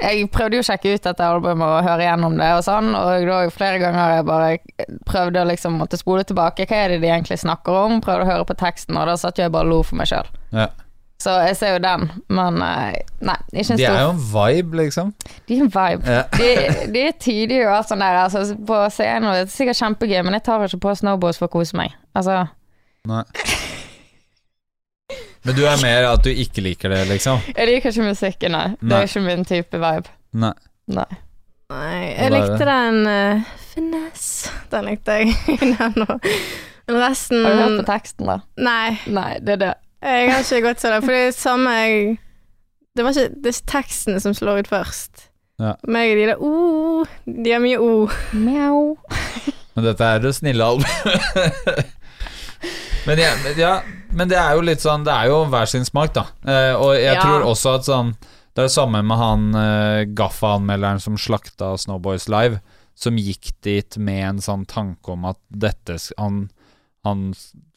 Jeg prøvde jo å sjekke ut dette albumet og høre gjennom det og sånn, og da flere ganger jeg bare prøvde å liksom måtte spole tilbake. Hva er det de egentlig snakker om? Prøvde å høre på teksten, og da satt jeg bare og lo for meg sjøl. Ja. Så jeg ser jo den, men eh, nei, ikke en De er jo en vibe, liksom. De er en vibe. Ja. De, de er tidlige og alt sånn der, altså, på scenen, og det er sikkert kjempegøy, men jeg tar ikke på snowboards for å kose meg. Altså, Nei. Men du er mer at du ikke liker det, liksom? jeg liker ikke musikken, nei. Det er ikke min type vibe. Nei. Nei. Nei, jeg likte den uh, finesse. Den likte jeg. [LAUGHS] den og resten Har du hørt på teksten, da? Nei, Nei, det er det. Jeg har ikke gått så langt. For det er samme jeg Det var ikke det er teksten som slår ut først. Ja. Meg og de der oh, De har mye o. Mjau. Men dette er det snille albumet. men, ja, ja, men det er jo litt sånn Det er jo hver sin smak, da. Eh, og jeg Ja. tror også at sånn Det er det samme med han eh, Gaffa-anmelderen som slakta Snowboys Live, som gikk dit med en sånn tanke om at dette Han, han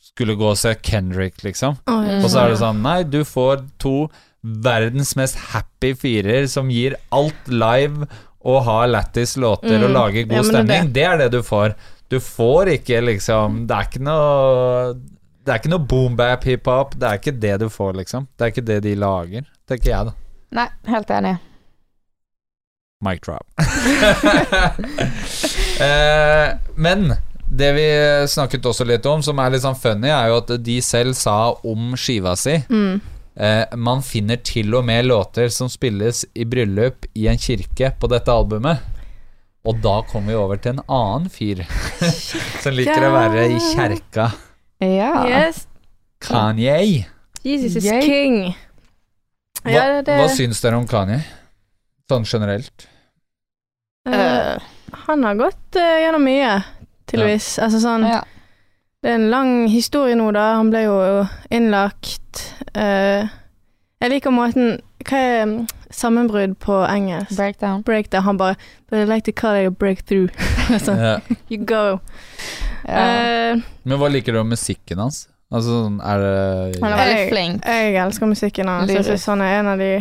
skulle gå og se Kendrick, liksom. Oi, Og så er det sånn Nei, du får to verdens mest happy firer som gir alt live og har lættis låter og Mm. lager god Ja, stemning. det. Det er det du får. Du får ikke liksom Det er ikke noe Det er ikke noe boombap hiphop. Det er ikke det du får, liksom. Det er ikke det de lager, tenker jeg, da. Nei, helt enig. Mic drop. [LAUGHS] eh, men det vi snakket også litt om, som er litt sånn funny, er jo at de selv sa om skiva si Mm. Eh, man finner til og med låter som spilles i bryllup i en kirke på dette albumet. Og da kommer vi over til en annen fyr [LAUGHS] som liker å være i kjerka. Ja. Yes. Kanye. Jesus is Yay. king. Hva, Ja, det, det hva syns dere om Kanye? Sånn generelt. Uh, Han har gått uh, gjennom mye, tydeligvis. Altså sånn ja. Det er en lang historie nå, da. Han ble jo innlagt. Uh, jeg liker måten Hva er mm, sammenbrudd på engelsk? Breakdown. Breakdown. Han bare But I like to call it a breakthrough. [LAUGHS] sånn, yeah. you go. Yeah. Uh, Men hva liker du om musikken hans? Altså, sånn, er det Han er veldig flink. jeg elsker musikken hans. Jeg syns han er en av de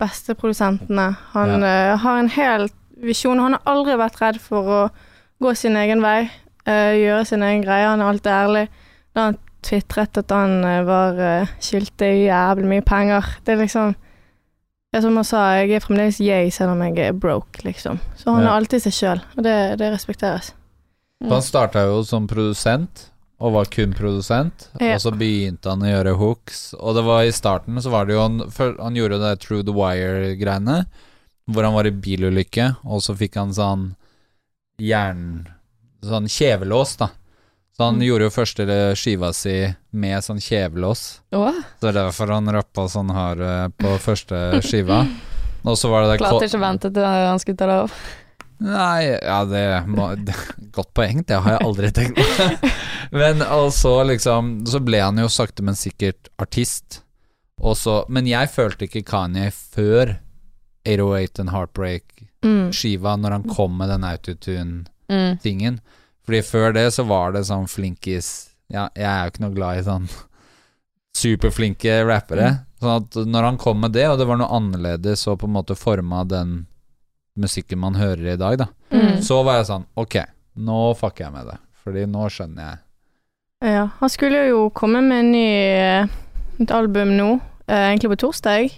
beste produsentene. Han eh, har en hel visjon. Han har aldri vært redd for å gå sin egen vei, eh, gjøre sin egen greie. Han er alltid ærlig. Da han tvitret at han eh, var uh, skyldte jævlig mye penger. Det er liksom ja, Som han sa, jeg er fremdeles yay selv om jeg er broke, liksom. Så han Ja. er alltid seg sjøl, og det, det respekteres. Han starta jo som produsent, og var kun produsent. Ja. Og så begynte han å gjøre hooks. Og det var i starten så var det jo Han, han gjorde det True the Wire-greiene, hvor han var i bilulykke, og så fikk han sånn jern... Sånn kjevelås, da. Så han Mm. gjorde jo første skiva si med sånn kjevelås. Oh. Så det er derfor han rappa sånn hard eh, på første skiva. Og så var det der klarte ikke å vente til han skulle ta det av. Nei, ja, det, må, det Godt poeng, det har jeg aldri tenkt på. [LAUGHS] men altså, liksom Så ble han jo sakte, men sikkert artist. Og så, men jeg følte ikke Kanye før 808 and Heartbreak-skiva, Mm. når han kom med den autotune-tingen. Mm. Fordi før det så var det sånn flinkis Ja, jeg er jo ikke noe glad i sånn [LAUGHS] superflinke rappere. Sånn at når han kom med det, og det var noe annerledes og på en måte forma den musikken man hører i dag, da, Mm. så var jeg sånn Ok, nå fucker jeg med det. Fordi nå skjønner jeg. Ja, han skulle jo komme med en ny, eh, et album nå, eh, egentlig på torsdag.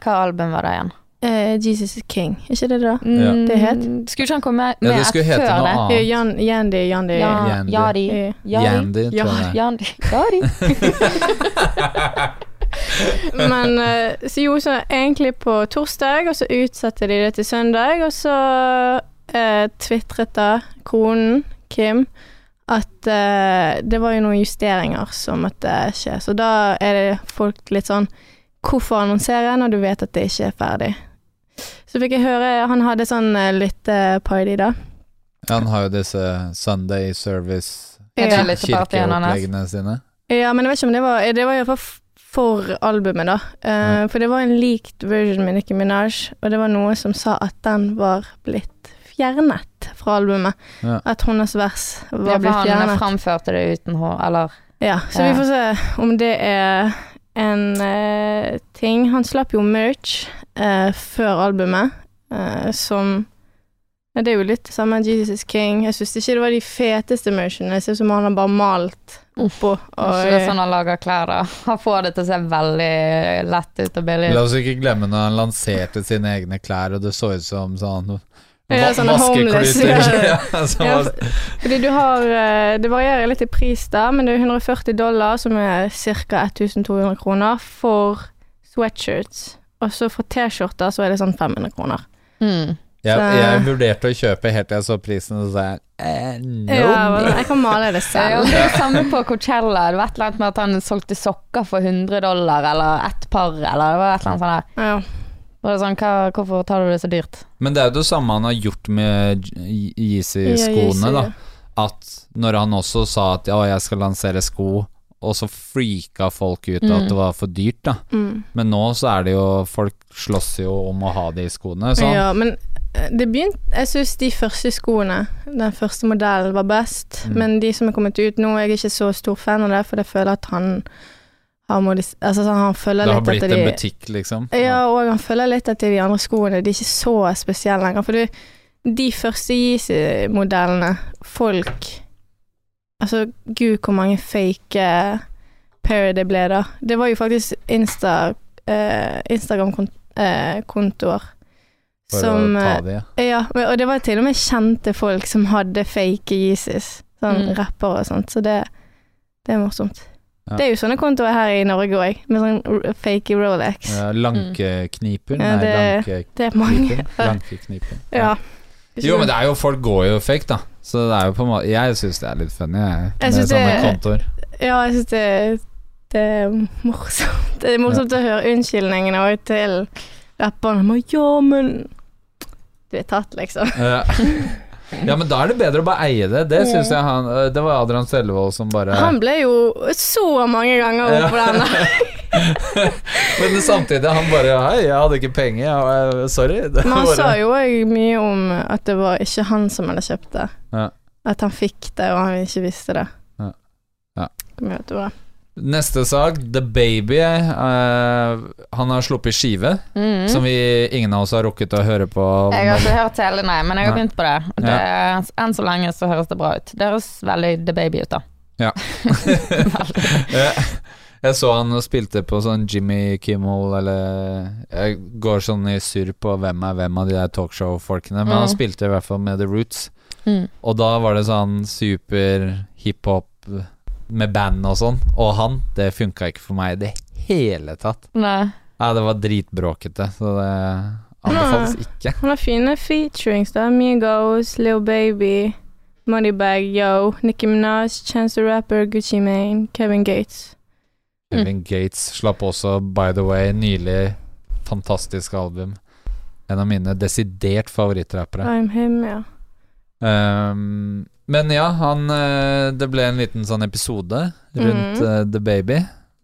Hva album var det igjen? Eh, Jesus is King, ikke det da? Ja. Det het? Skulle ikke han komme med, Ja, det skulle hete før noe det? annet. Eh, Jan, Yandi, Yandi. Ja. Yadi. Yadi. Tror jeg. Yandi. [LAUGHS] Men uh, så jo, så egentlig på torsdag, og så utsatte de det til søndag, og så uh, tvitret da kronen, Kim, at uh, det var jo noen justeringer som måtte skje. Så da er det folk litt sånn Hvorfor annonsere når du vet at det ikke er ferdig? Så fikk jeg høre Han hadde sånn lytteparty, litt uh, da. Han har jo disse Sunday Service Er det Ja. litt partyen hans? kirkeoppleggene sine. Ja, men jeg vet ikke om det var Det var iallfall for albumet, da. Eh, For det var en likt version med Nicki Minaj, og det var noe som sa at den var blitt fjernet fra albumet. Ja. At hennes vers var Ja, var for han fjernet. framførte det uten hår, eller Ja, så Ja. vi får se om det er en uh, ting. Han slapp jo merch uh, før albumet, uh, som Ja, det er jo litt det samme Jesus is King. Jeg syns ikke det var de feteste merchene. Det ser ut som han har bare malt oppå. Og, Ikke det sånn han lager klær, da. [LAUGHS] Han får det til å se veldig lett ut og billig La oss ikke glemme når han lanserte sine egne klær, og det så ut som sånn Ja, sånne homeless, [LAUGHS] ja. [LAUGHS] Ja, Ja, Fordi du har eh, Det varierer litt i pris, da, men det er 140 dollar, som er ca. 1200 kroner, for sweatshirts. Og så for T-skjorter så er det sånn 500 kroner. Mm. jeg, jeg vurderte å kjøpe helt til jeg så prisen, og så sa jeg eh, no. Ja, jeg kan male det Ja, selv. det er det [LAUGHS] samme på Coachella. Det var et eller annet med at han solgte sokker for 100 dollar, eller ett par, eller det var et eller annet sånt der. Ja. Er sånn, hva, hvorfor tar du det så dyrt? Men det er jo det samme han har gjort med Yeezy-skoene, da. At når han også sa at ja, jeg skal lansere sko, og så freaka folk ut at Mm. det var for dyrt, da. Mm. Men nå så er det jo Folk slåss jo om å ha de skoene, sånn. Ja, men eh, det begynte Jeg syns de første skoene, den første modellen, var best. Mm. Men de som er kommet ut nå, jeg er ikke så stor fan av det, for jeg føler at han Altså sånn, han følger Det har litt blitt etter en de butikk, liksom. Ja, og han følger litt etter de andre skoene. De er ikke så spesielle lenger. For du, de første Yeezy-modellene, folk Altså, gud, hvor mange fake uh, pair det ble, da. Det var jo faktisk Insta, uh, Instagram-kontoer Uh, som å ta det? Ja, og det var til og med kjente folk som hadde fake Yeezys. Sånn Mm. rappere og sånt. Så det, det er morsomt. Ja. Det er jo sånne kontoer her i Norge òg, med sånn fake Rolex. Ja, Lankekniper? Ja, Nei, det- Det er mange. lankekniper. [LAUGHS] Lankekniper. Ja. Jo, men det er jo folk går jo fake, da. Så det er jo på en måte Jeg syns det er litt funny, jeg. Jeg Med sånne det- kontoer. Ja, jeg syns det, det er morsomt. Det er morsomt å høre unnskyldningene òg til rapperne. Ja, men Du er tatt, liksom. Ja. [LAUGHS] ja, men da er det bedre å bare eie det. Det syns jeg han øh, Det var Adrian Sellevold som bare Han ble jo så mange ganger opp på den. Men samtidig, han bare Hei, jeg hadde ikke penger. Jeg, sorry. [LAUGHS] Men han sa jo òg mye om at det var ikke han som hadde kjøpt det. Ja. At han fikk det, og han ikke visste det. Ja. Ja. Kom igjen, Tore. Neste sak, The Baby. Uh, han har sluppet skive, Mm. som vi ingen av oss har rukket å høre på. Jeg har ikke hørt hele, nei, men jeg har begynt på det. det enn så lenge så høres det bra ut. Det høres veldig The Baby ut, da. [LAUGHS] Ja. jeg så han spilte på sånn Jimmy Kimmel, eller Jeg går sånn i surr på hvem er hvem av de der talkshow-folkene, men han Mm. spilte i hvert fall med The Roots. Mm. Og da var det sånn super hiphop med band og sånn, og han, det funka ikke for meg i det hele tatt. Nei. Ja, det var dritbråkete, så det anbefales ikke. Han har fine featurings, da. Migos, Lil Baby, Moneybag Yo, Nicki Minaj, Chance the Rapper, Gucci Mane, Kevin Gates. Kevin Gates slapp også, by the way, nylig fantastisk album. En av mine desidert favorittrappere. I'm him, ja. Um, men ja, han eh, Det ble en liten sånn episode rundt mm. eh, The Baby.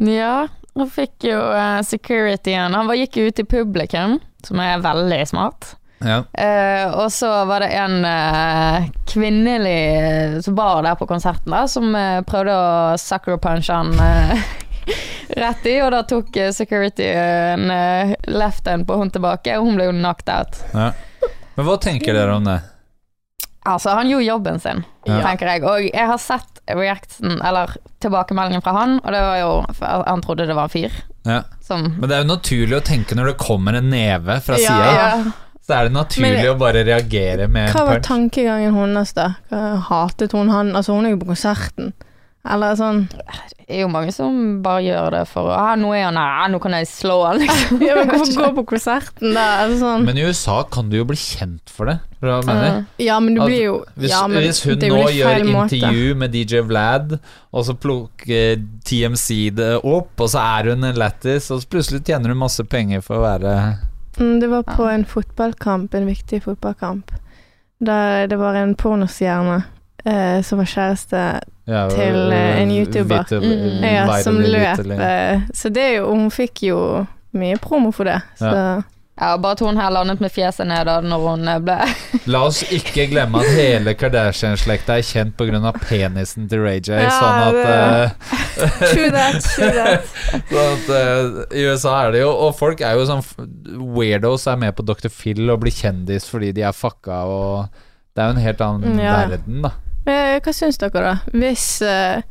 Ja, han fikk jo uh, securityen. Han gikk gikk ut i publikum, som er veldig smart. Ja. Eh, og så var det en eh, kvinnelig som var der på konserten, da, som eh, prøvde å sucker punche han eh, [LAUGHS] rett i, og da tok securityen security en uh, left hand på hun tilbake, og hun ble jo knocked out. Men hva tenker dere om det? Altså, han gjorde jobben sin, Ja. tenker jeg. Og jeg har sett reaction, eller tilbakemeldingen fra han, og det var jo Han trodde det var en fyr Ja. som Men det er jo naturlig å tenke når det kommer en neve fra Ja. sida. ja. Så er det naturlig Men- å bare reagere med Hva var tankegangen hennes, da? Hatet hun han? Altså, hun er jo på konserten. Eller sånn Det er jo mange som bare gjør det for å ah, 'Nå er han her, ah, nå kan jeg slå han', [LAUGHS] liksom. Ja, men hvorfor gå på konserten, da? Altså, sånn. Men i USA kan du jo bli kjent for det. Hva mener. Ja, men du blir jo Hvis, ja, men hvis hun det nå gjør intervju måte. intervju med DJ Vlad, og så plukker TMC det opp, og så er hun en lættis, og så plutselig tjener hun masse penger for å være Mm, Det var på Ja. en fotballkamp, en viktig fotballkamp, der det var en pornostjerne eh, som var kjæreste ja, Til, eh, en YouTuber. Vitterlig- Mm. ja, som løp. Eh, så det er jo Hun fikk jo mye promo for det. Så Ja, bare at hun her landet med fjeset ned da når hun eh, ble [LAUGHS] La oss ikke glemme at hele Kardashian-slekta er kjent pga. penisen til Ray J. Ja, sånn at, eh, True that, true that. [LAUGHS] sånn at uh, I USA er det jo Og folk er jo sånn Weirdos er med på Dr. Phil og blir kjendis fordi de er fucka og Det er jo en helt annen Mm, ja. verden, da. Men eh, hva syns dere, da? Hvis eh,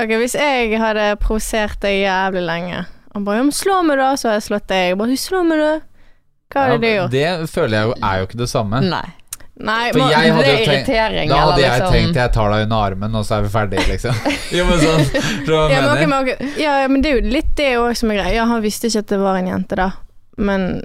Ok, hvis jeg hadde provosert deg jævlig lenge Han bare ja, men 'Slå meg, da', så har jeg slått deg. Jeg bare 'Slå meg, da'. Hva hadde du gjort? det føler jeg jo er jo ikke det samme. Nei. Nei, For jeg hadde det er jo tenkt irritering, Da hadde jeg liksom- tenkt jeg tar deg under armen, og så er vi ferdige, liksom. [LAUGHS] Jo, men sånn du ja, men, okay, men, okay. ja, ja, men det er jo litt det òg som er greia. Ja, han visste ikke at det var en jente, da, men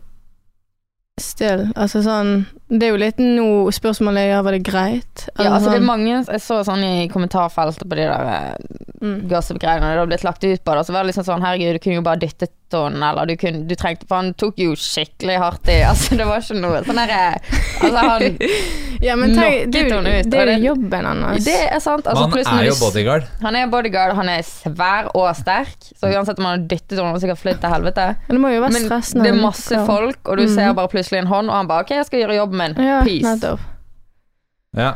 still. Altså sånn Det er jo litt nå spørsmålet er ja, var det greit? Ja, altså det er sånn, mange Jeg så sånn i kommentarfeltet på de der eh, mm. gossip-greiene det har blitt lagt ut på det, og så var det liksom sånn Herregud, du kunne jo bare dyttet henne, eller du kunne Du trengte For han tok jo skikkelig hardt i Altså, det var ikke noe sånn derre Altså, han [LAUGHS] Ja, men tenk, det, knocket jo- henne ut, det er jo jobben hans. Det er sant. Altså, Man pluss er jo bodyguard. Han er bodyguard, han er svær og sterk, så uansett om han har dyttet henne, har sikkert flydd til helvete. Men det må jo være Men stressende. det er masse folk, og du mm. ser bare plutselig en hånd, og han bare OK, jeg skal gjøre jobben min. Ja, Peace. nettopp. Ja.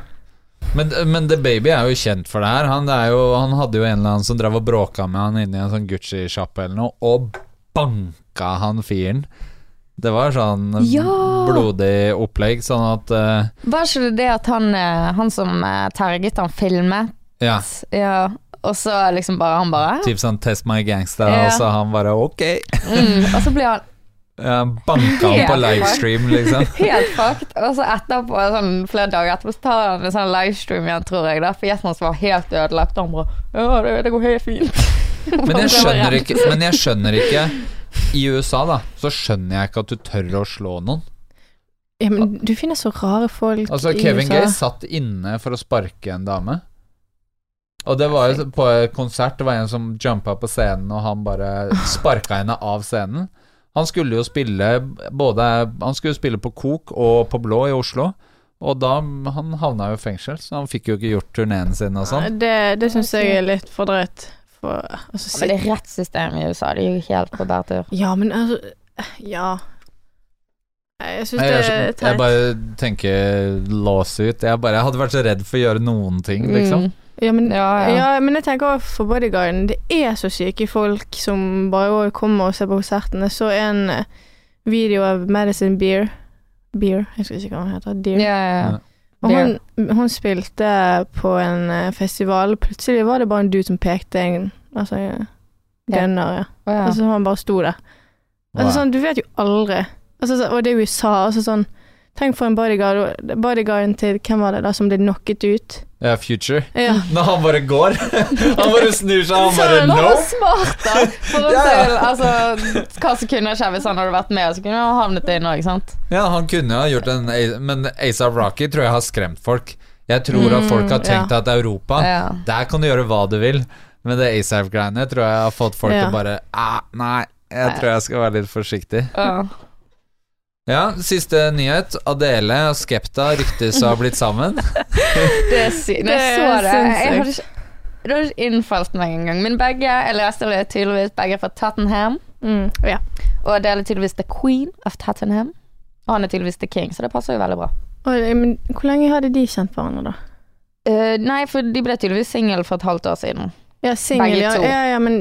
Men, men The Baby er jo kjent for det her. Han, er jo, han hadde jo en eller annen som drev og bråka med han inne i en sånn Gucci-sjappe eller noe, og banka han fyren. Det var sånn Ja. blodig opplegg, sånn at uh, Var ikke det det at han, eh, han som eh, terget han filmet, Ja, ja, og så liksom bare Han bare typ sånn Test my gangster, Ja. og så han bare ok. mm, Og så blir han [LAUGHS] Ja, banka han på livestream, liksom. [LAUGHS] helt fucked, og så etterpå, sånn flere dager etterpå, så tar han en sånn livestream igjen, tror jeg, da, for gjesten hans var helt ødelagt, og han bare Ja, det, det går helt fint. [LAUGHS] Men jeg skjønner ikke Men jeg skjønner ikke I USA, da, så skjønner jeg ikke at du tør å slå noen. Ja, men du finner så rare folk Altså, i Kevin Gay satt inne for å sparke en dame. Og det var jo på et konsert, det var en som jumpa på scenen, og han bare sparka henne av scenen. Han skulle jo spille både Han skulle spille på Kok og på Blå i Oslo. Og da Han havna jo i fengsel, så han fikk jo ikke gjort turneen sin og sånn. Det, det syns jeg er litt for drøyt. For, altså, Men det er rettssystemet i USA, det er jo helt på bærtur. Ja, men altså Ja. Jeg syns det er teit. jeg bare tenker lawsuit. Jeg, bare, jeg hadde vært så redd for å gjøre noen ting, liksom. Mm. Ja, men, Ja, ja, ja. men jeg tenker også for bodyguarden Det er så syke folk som bare kommer og ser på konserten. Jeg så en eh, video av Madison Beer Beer, jeg husker ikke hva han heter. Deer. Ja. Og hun, hun spilte på en eh, festival. Plutselig var det bare en dude som pekte en Altså gunner, ja. Å, ja. Altså han bare sto der. Altså Wow. sånn, Du vet jo aldri. Altså, så, og det er USA. Altså sånn Tenk for en bodyguard. Bodyguarden til hvem var det da som ble knocket ut? Ja, Future. Ja. [LAUGHS] Når han bare går. [LAUGHS] han bare snur seg, han bare Han no. var smart, da! For å [LAUGHS] Ja, ja. til, altså, hva som kunne skjedd hvis han hadde vært med, så kunne han havnet inne òg, sant? Ja, han kunne ha gjort en Men Asa Rocky tror jeg har skremt folk. Jeg tror at folk har Mm, tenkt ja. at Europa Ja. Der kan du gjøre hva du vil. Men det ASAP-greiene tror jeg har fått folk til bare ah, Nei, jeg tror jeg skal være litt forsiktig. Ja. Ja, siste nyhet. Adele og Skepta ryktes å ha blitt sammen. [LAUGHS] Det er sykt. Når jeg så det jeg hadde ikke, Det hadde ikke innfalt meg engang. Men begge, jeg leste det tydeligvis, begge er fra Tottenham. Mm, ja. Og Adele er tydeligvis the queen of Tottenham. Og han er tydeligvis the king, så det passer jo veldig bra. Og, men hvor lenge hadde de kjent hverandre, da? Uh, nei, for de ble tydeligvis single for et halvt år siden. Ja, single, Begge to. ja, ja, men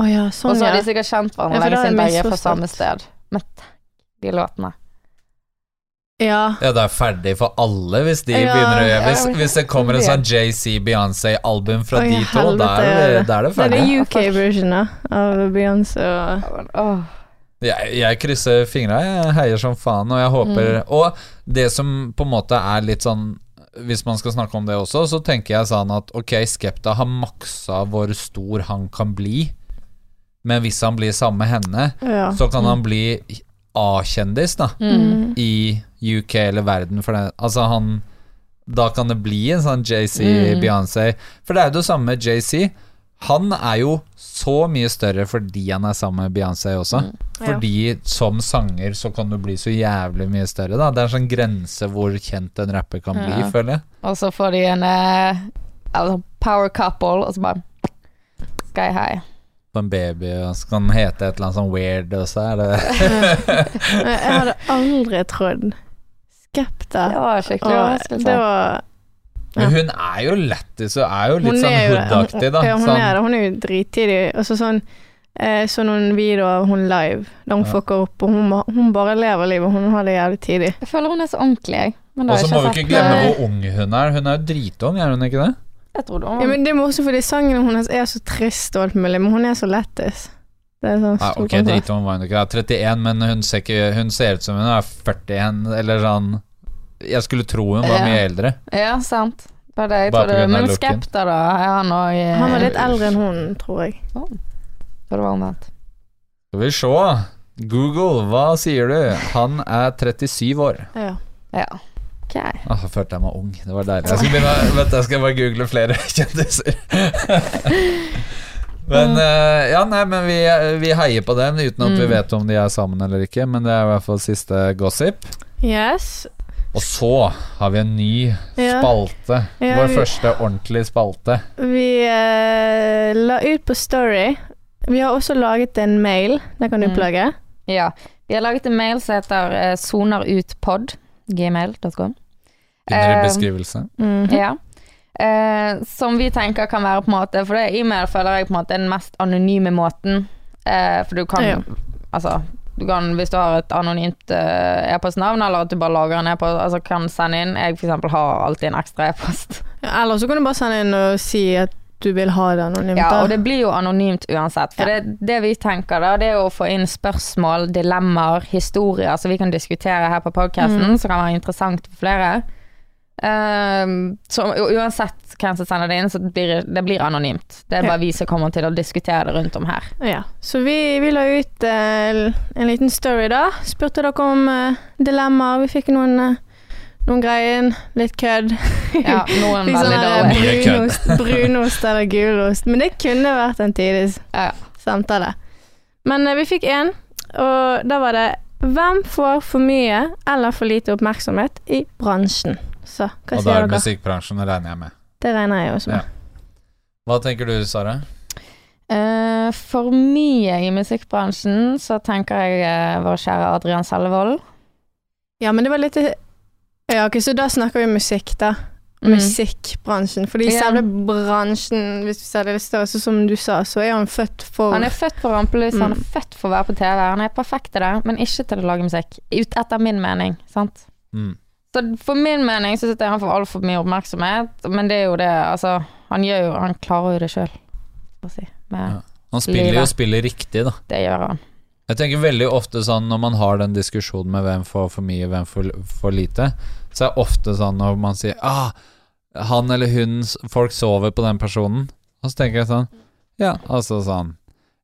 oh, ja, Og sånn, så har ja. de sikkert kjent hverandre Ja, lenge siden begge er fra samme sted. Men de låtene. Ja. Ja, det er ferdig for alle hvis de Ja, begynner å gjøre Hvis, ja, hvis det kommer en sånn JC Beyoncé-album fra Oi, de to, da er det, ferdig. er det er UK-versjonen av Beyoncé og. Jeg, jeg krysser fingra, jeg heier som faen, og jeg håper Og det som på en måte er litt sånn Hvis man skal snakke om det også, så tenker jeg sånn at ok, Skepta har maksa hvor stor han kan bli, men hvis han blir sammen med henne, Ja. så kan han bli A-kjendis, da, Mm. i UK eller verden for det. Altså, han Da kan det bli en sånn JC Mm. Beyoncé. For det er jo det samme med JC. Han er jo så mye større fordi han er sammen med Beyoncé også. Mm. Ja. Fordi som sanger så kan du bli så jævlig mye større, da. Det er en sånn grense hvor kjent en rapper kan bli, Ja. føler jeg. Og så får de en altså power couple, og så bare Sky high. På en baby, og så kan den hete et eller annet sånn weird, og så er det [LAUGHS] Jeg hadde aldri trodd Skepta. Det var skikkelig overraskelse. det Men hun er jo lættis, og er jo litt Hun sånn hood-aktig, da. Ja, hun sånn, er det. Hun er jo drittidig. Og så sånn eh, så noen videoer av hun live, da hun Ja. fucker opp, og hun, hun bare lever livet. Hun har det jævlig tidlig. Jeg føler hun er så ordentlig, jeg. Og så må vi ikke glemme hvor ung hun er. Hun er jo dritung, er hun ikke det? Jeg tror det var Ja, men det er morsomt fordi sangen hennes er så trist og alt mulig, men hun er så lættis. Det er sånn ok, drit var hun ikke. Ja, 31, men hun ser, ikke, hun ser ut som hun er 41, eller sånn Jeg skulle tro hun var Ja. mye eldre. Ja, sant. Det var det jeg Bare på trodde. Men. Skepta, da? Er han òg Han var litt eldre enn hun, tror jeg. Så det var omvendt. Skal vi se. Google, hva sier du? Han er 37 år. Ja. Ja. Ah, jeg følte jeg meg ung. Det var deilig. Jeg skal, begynne, vent, jeg skal bare google flere [LAUGHS] kjendiser. [LAUGHS] men uh, Ja, nei, men vi, vi heier på dem uten at vi Mm. vet om de er sammen eller ikke. Men det er i hvert fall siste gossip. Yes. Og så har vi en ny Ja. spalte. Ja, Vår vi- første ordentlige spalte. Vi uh, la ut på Story. Vi har også laget en mail. Den kan du Mm. plage. Ja. Vi har laget en mail som heter eh, sonarutpod. Gmail.com. I Eh, beskrivelse. Mhm. Ja. Eh, som vi tenker kan være på en måte For det er e-mail føler jeg på en måte er den mest anonyme måten. Eh, for du kan Ja. Altså du kan, Hvis du har et anonymt eh, e-postnavn, eller at du bare lager en e-post, altså kan sende inn Jeg eksempel har alltid en ekstra e-post. Ja, eller så kan du bare sende inn og si at du vil ha det anonymt. Ja, og det blir jo anonymt uansett. For Ja. det, det vi tenker da, det er å få inn spørsmål, dilemmaer, historier som vi kan diskutere her på podkasten, Mm. som kan være interessant for flere. Ehm, så uansett hvem som sender det inn, så blir det blir anonymt. Det er Ja. bare vi som kommer til å diskutere det rundt om her. Ja, så vi, vi la ut uh, en liten story da. Spurte dere om uh, dilemmaer. Vi fikk noen, uh, noen greier. Litt kødd. Ja, noen [LAUGHS] veldig sånn her dårlig. Mye kødd. brunost, brunost [LAUGHS] eller gulost. Men det kunne vært en tidlig Ja. samtale. Men vi fikk én, og da var det Hvem får for mye eller for lite oppmerksomhet i bransjen? Så hva Og da er det musikkbransjen, det regner jeg med. Det regner jeg også med. Hva tenker du, Sara? Uh, for mye i musikkbransjen, så tenker jeg uh, vår kjære Adrian Sellevold. Ja, men det var litt Ja, ok, så da snakker vi musikk, da. Mm. Musikkbransjen. Fordi yeah. selve bransjen, hvis vi ser det litt større, så som du sa, så er han født for Han er født for rampelyset, han er Mm. født for å være på TV. Han er perfekt til det, men ikke til å lage musikk. Ut etter min mening, sant. Mm. Så for min mening så syns jeg han får altfor mye oppmerksomhet, men det er jo det, altså Han gjør jo Han klarer jo det sjøl, si. Med Ja. Han spiller jo Livet. spiller riktig, da. det gjør han. Jeg tenker veldig ofte sånn når man har den diskusjonen med hvem får for mye, hvem får for lite, så er det ofte sånn når man sier ah, han eller hun Folk sover på den personen. Og så tenker jeg sånn Ja, altså sånn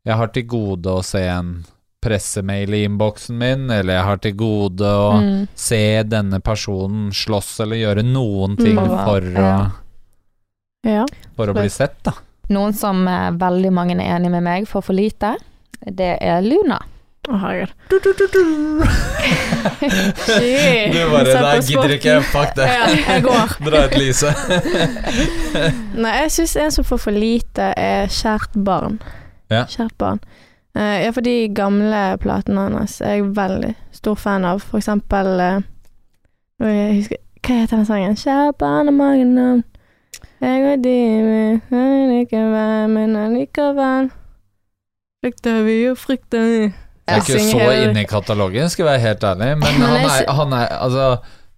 Jeg har til gode å se en pressemail i innboksen min, eller jeg har til gode å Mm. se denne personen slåss eller gjøre noen ting Mm. for, å, Ja. For å bli sett, da. Noen som eh, veldig mange er enig med meg får for lite, det er Luna. Å, herregud. [LAUGHS] Du bare Satt Nei, gidder ikke. Fuck det. Ja, jeg går. [LAUGHS] Dra ut lyset. [LAUGHS] Nei, jeg syns en som får for lite, er kjært barn. Ja. Kjært barn. Eh, ja, for de gamle platene hans er jeg veldig stor fan av. For eksempel uh, jeg husker, Hva heter den sangen? Kjære barn har mange navn. Jeg og de vil ikke være, men allikevel Frykter vi og frykter vi Jeg er ikke så inne i katalogen, skal jeg være helt ærlig. Men han er, han er Altså,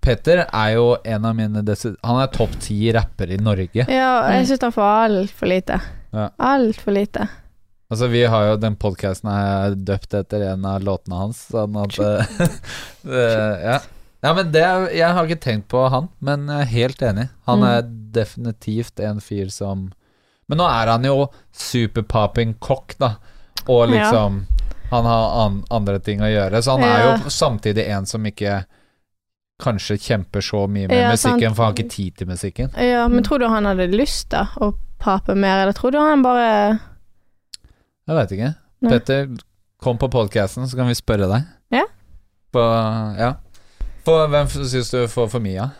Petter er jo en av mine Han er topp ti rappere i Norge. Ja, jeg syns han får altfor lite. Ja. Altfor lite. Altså, vi har jo Den podkasten er døpt etter en av låtene hans, sånn at [LAUGHS] Ja. Ja, men det er- Jeg har ikke tenkt på han, men jeg er helt enig. Han Mm. er definitivt en fyr som Men nå er han jo superpopping kokk, da. Og Ja. liksom Han har an, andre ting å gjøre, så han er jo samtidig en som ikke kanskje kjemper så mye med Ja, musikken, for han har ikke tid til musikken. Ja, men tror du han hadde lyst da å pape mer, eller tror du han bare Jeg veit ikke. Nei. Petter, kom på podkasten, så kan vi spørre deg. Ja. På, ja. På, hvem syns du får for mye av?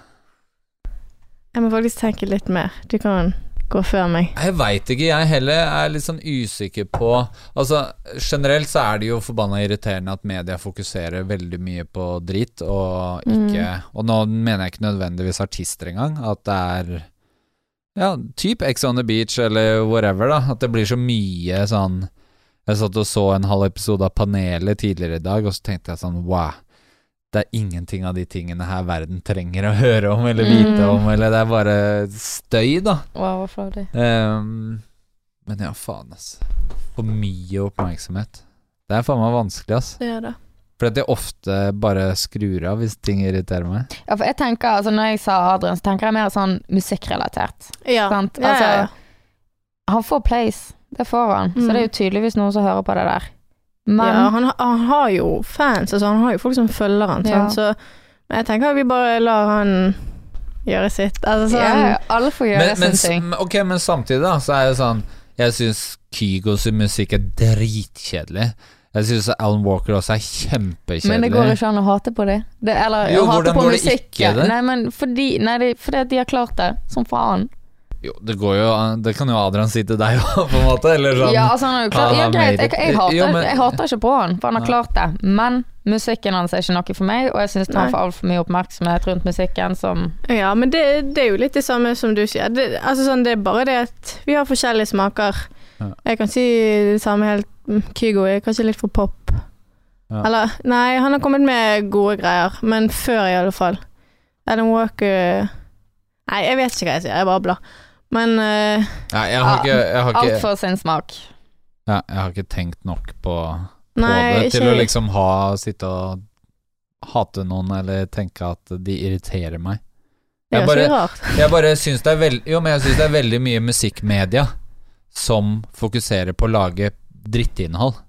Jeg må faktisk tenke litt mer. Du kan gå før meg. Jeg veit ikke, jeg heller er litt sånn usikker på Altså, generelt så er det jo forbanna irriterende at media fokuserer veldig mye på drit, og ikke Og nå mener jeg ikke nødvendigvis artister engang, at det er Ja, type Ex on the Beach eller whatever, da. At det blir så mye sånn Jeg satt og så en halv episode av Panelet tidligere i dag, og så tenkte jeg sånn wow. det er ingenting av de tingene her verden trenger å høre om eller vite Mm. om, eller det er bare støy, da. Wow. Ehm, men ja, faen, ass. For mye oppmerksomhet. Det er faen meg vanskelig, ass. Det er det. For at jeg ofte bare skrur av hvis ting irriterer meg. Ja, for jeg tenker, altså Når jeg sa Adrian, så tenker jeg mer sånn musikkrelatert. Ja. Sant? Altså, ja, ja. Han får plays, det får han. Så Mm. det er jo tydeligvis noen som hører på det der. Men ja han, han har jo fans, altså, han har jo folk som følger han, Ja. så men jeg tenker at vi bare lar han gjøre sitt. Altså, sånn, ja, alle får gjøre Men, men, sin ting. ok, men samtidig, da, så er det sånn Jeg syns Kygos musikk er dritkjedelig. Jeg syns Alan Walker også er kjempekjedelig. Men det går ikke an å hate på det. det eller Jo, å hate på det? Nei, men fordi, nei, det, fordi at de har klart det, som faen. Jo, det går jo Det kan jo Adrian si til deg [LAUGHS] òg, på en måte. Eller sånn. Ja, altså han har jo klart Ja, greit, jeg, jeg, hater, Jo, men- jeg hater ikke på han, for han har klart det. Men musikken hans er ikke noe for meg, og jeg syns han får altfor mye oppmerksomhet rundt musikken som Ja, men det, det er jo litt det samme som du sier. Det, altså sånn, det er bare det at vi har forskjellige smaker. Ja. Jeg kan si det samme helt mm, Kygo er kanskje litt for pop. Ja. Eller Nei, han har kommet med gode greier, men før i alle fall. Adam Walker Nei, jeg vet ikke hva jeg sier, jeg bare blar. Men uh, Nei, jeg har ikke, jeg har ikke, for sin smak. ja, jeg har ikke tenkt nok på, på Nei, det til ikke å liksom ha Sitte og hate noen eller tenke at de irriterer meg. Jeg bare, jeg bare syns det er veld, Jo, men jeg syns det er veldig mye musikkmedia som fokuserer på å lage drittinnhold.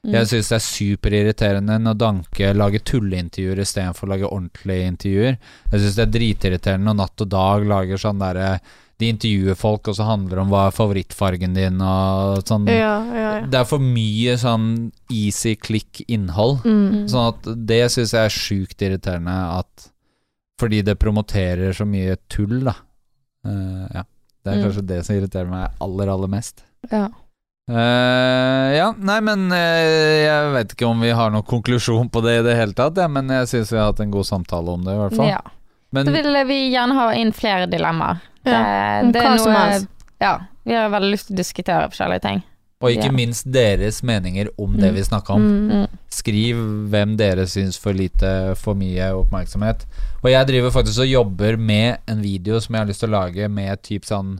Mm. Jeg syns det er superirriterende når Danke lager tulleintervjuer istedenfor å lage ordentlige intervjuer. Jeg syns det er dritirriterende når Natt og Dag lager sånn derre De intervjuer folk, og så handler det om hva er favorittfargen din, og sånn. Ja, ja, ja. Det er for mye sånn easy click-innhold. Mm. Sånn at det syns jeg er sjukt irriterende at Fordi det promoterer så mye tull, da. Uh, ja. Det er Mm. kanskje det som irriterer meg aller, aller mest. Ja. Uh, ja, nei, men uh, jeg vet ikke om vi har noen konklusjon på det i det hele tatt, ja, men jeg syns vi har hatt en god samtale om det, i hvert fall. ja. Men Så vil vi gjerne ha inn flere dilemmaer. Ja, det, det er noe som helst. Ja, vi har veldig lyst til å diskutere forskjellige ting. og ikke Ja. minst deres meninger om det Mm. vi snakka om. Mm. Mm. Skriv hvem dere syns for lite, for mye oppmerksomhet. Og jeg driver faktisk og jobber med en video som jeg har lyst til å lage med typ sånn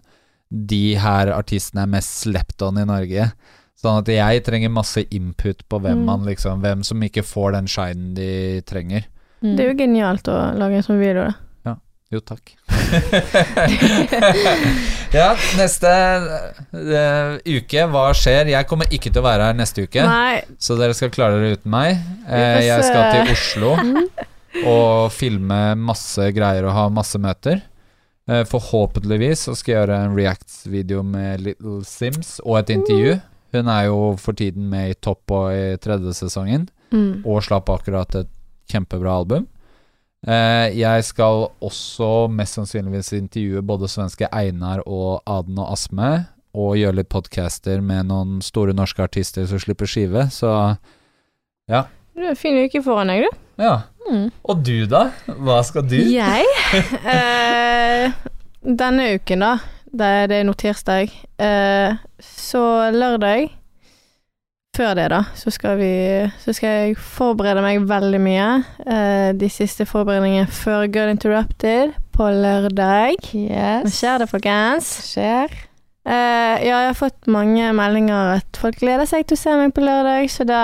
De her artistene er mest slept on i Norge. Sånn at jeg trenger masse input på hvem Mm. man liksom Hvem som ikke får den shinen de trenger. Mm. Det er jo genialt å lage en sånn video, da. Jo, takk. [LAUGHS] ja, neste uh, uke, hva skjer? Jeg kommer ikke til å være her neste uke, Nei, så dere skal klare dere uten meg. Uh, jeg skal til Oslo [LAUGHS] og filme masse greier og ha masse møter. Uh, forhåpentligvis så skal jeg gjøre en React-video med Little Sims og et intervju. Hun er jo for tiden med i Topp og i tredje sesongen mm. og slapp akkurat et kjempebra album. Eh, jeg skal også mest sannsynligvis intervjue både svenske Einar og Aden og Asme, og gjøre litt podcaster med noen store norske artister som slipper skive, så ja. Du har en fin uke foran deg, du. ja. Mm. Og du, da? Hva skal du? Jeg? [LAUGHS] eh, denne uken, da. Det er, det er nå tirsdag. Eh, så lørdag Før det, da, så skal vi Så skal jeg forberede meg veldig mye. Eh, de siste forberedningene før Good Interrupted på lørdag. Nå skjer det, folkens. Skjer. Eh, ja, jeg har fått mange meldinger at folk gleder seg til å se meg på lørdag, så det,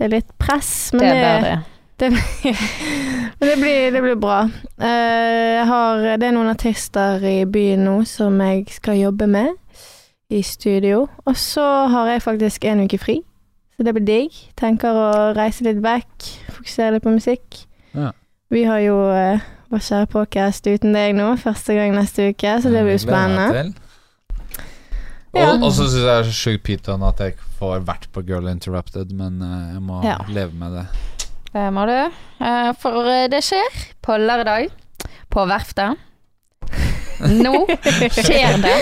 det er litt press. Men Det det, bedre. det blir, [LAUGHS] men det blir, det blir bra. Eh, har, det er noen artister i byen nå som jeg skal jobbe med i studio. Og så har jeg faktisk en uke fri, så det blir digg. Tenker å reise litt vekk, fokusere litt på musikk. Ja. Vi har jo uh, vår kjære podcast uten deg nå, første gang neste uke, så det blir jo spennende. Ja. Og, og så syns jeg det er så sjukt pyton at jeg ikke får vært på Girl Interrupted, men eh, jeg må Ja. leve med det. Det må du. Eh, For eh, det skjer på lørdag på Verftet. Nå skjer det.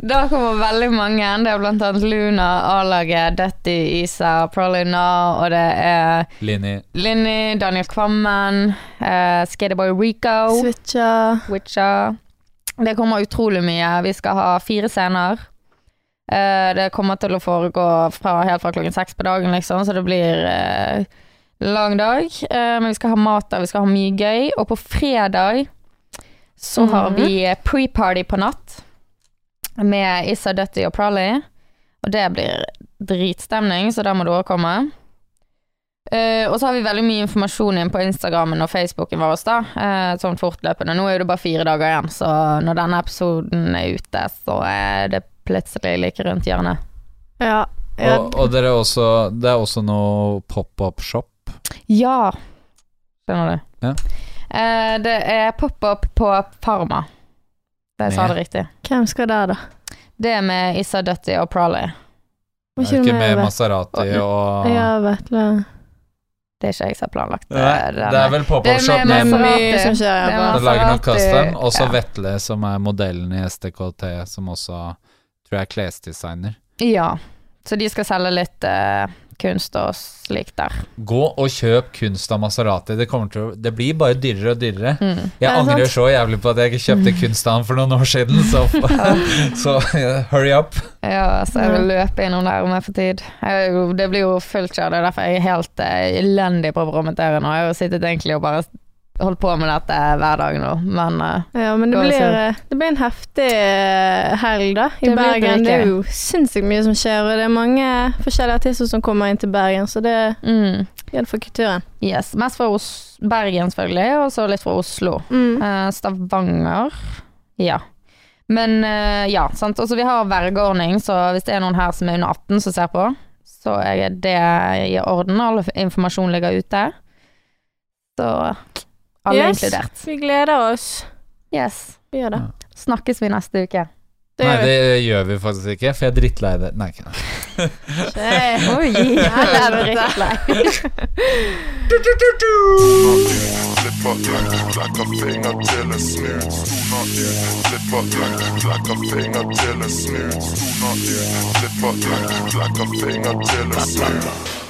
[LAUGHS] da kommer veldig mange. Det er blant annet Luna, A-laget, Dutty, Isa, Prolina, og det er Linni, Linni, Daniel Kvammen, uh, Skaterboy Rico, Switcha. Det kommer utrolig mye. Vi skal ha fire scener. Uh, det kommer til å foregå fra, helt fra klokken seks på dagen, liksom, så det blir eh, lang dag. Eh, men vi skal ha mat der, vi skal ha mye gøy. Og på fredag så har Mhm. vi pre-party på natt med Issa Dutty og Prolly. Og det blir dritstemning, så der må du også komme. Uh, og så har vi veldig mye informasjon inn på Instagrammen og Facebooken vår, da, uh, sånn fortløpende. Nå er det bare fire dager igjen, så når denne episoden er ute, så er det plutselig like rundt hjørnet. Ja. Og, og dere er også, det er også noe pop-up-shop. Ja, skjønner du. Ja. Eh, det er pop-up på Parma. Det sa det riktig. Hvem skal der, da? Det er med Issa Dutty og Prolly. Er ikke med Maserati og Ja, Vetle. Det er ikke jeg som har planlagt det. Nei, Det er vel pop-up-shop Det er med mye som kjører lager custom. Også ja. Vetle, som er modellen i STKT, som også tror jeg er klesdesigner. Ja, så de skal selge litt eh, kunst og slikt der. Gå og kjøp kunst av Maserati. Det, å, det blir bare dyrere og dyrere. Mm. Jeg Er angrer sant? så jævlig på at jeg ikke kjøpte kunst av han for noen år siden, så, [LAUGHS] [LAUGHS] så yeah, hurry up. Ja, så jeg vil løpe innom der om jeg får tid. Jeg, det blir jo fullt kjør, det er derfor jeg er helt eh, elendig på å promotere nå. Jeg har sittet egentlig og bare holdt på med dette hver dag nå, men eh, Ja, men det blir, det blir en heftig eh, helg, da, i Det Bergen. Det er jo sinnssykt mye som skjer, og det er mange forskjellige artister som kommer inn til Bergen, så det mm, gjelder for kulturen. Yes. Mest fra Os Bergen, selvfølgelig, og så litt fra Oslo. Mm. Eh, Stavanger. Ja. Men ja, sant. Også vi har vergeordning, så hvis det er noen her som er under 18 som ser på, så er det i orden. All informasjon ligger ute. Så alle Yes. inkludert. Vi gleder oss. Yes. Vi gjør det. Snakkes vi neste uke. Det Nei, vi. det gjør vi faktisk ikke, for jeg er drittlei det. Nei, ikke det. Oi, jeg er drittlei. Flipper like, a finger a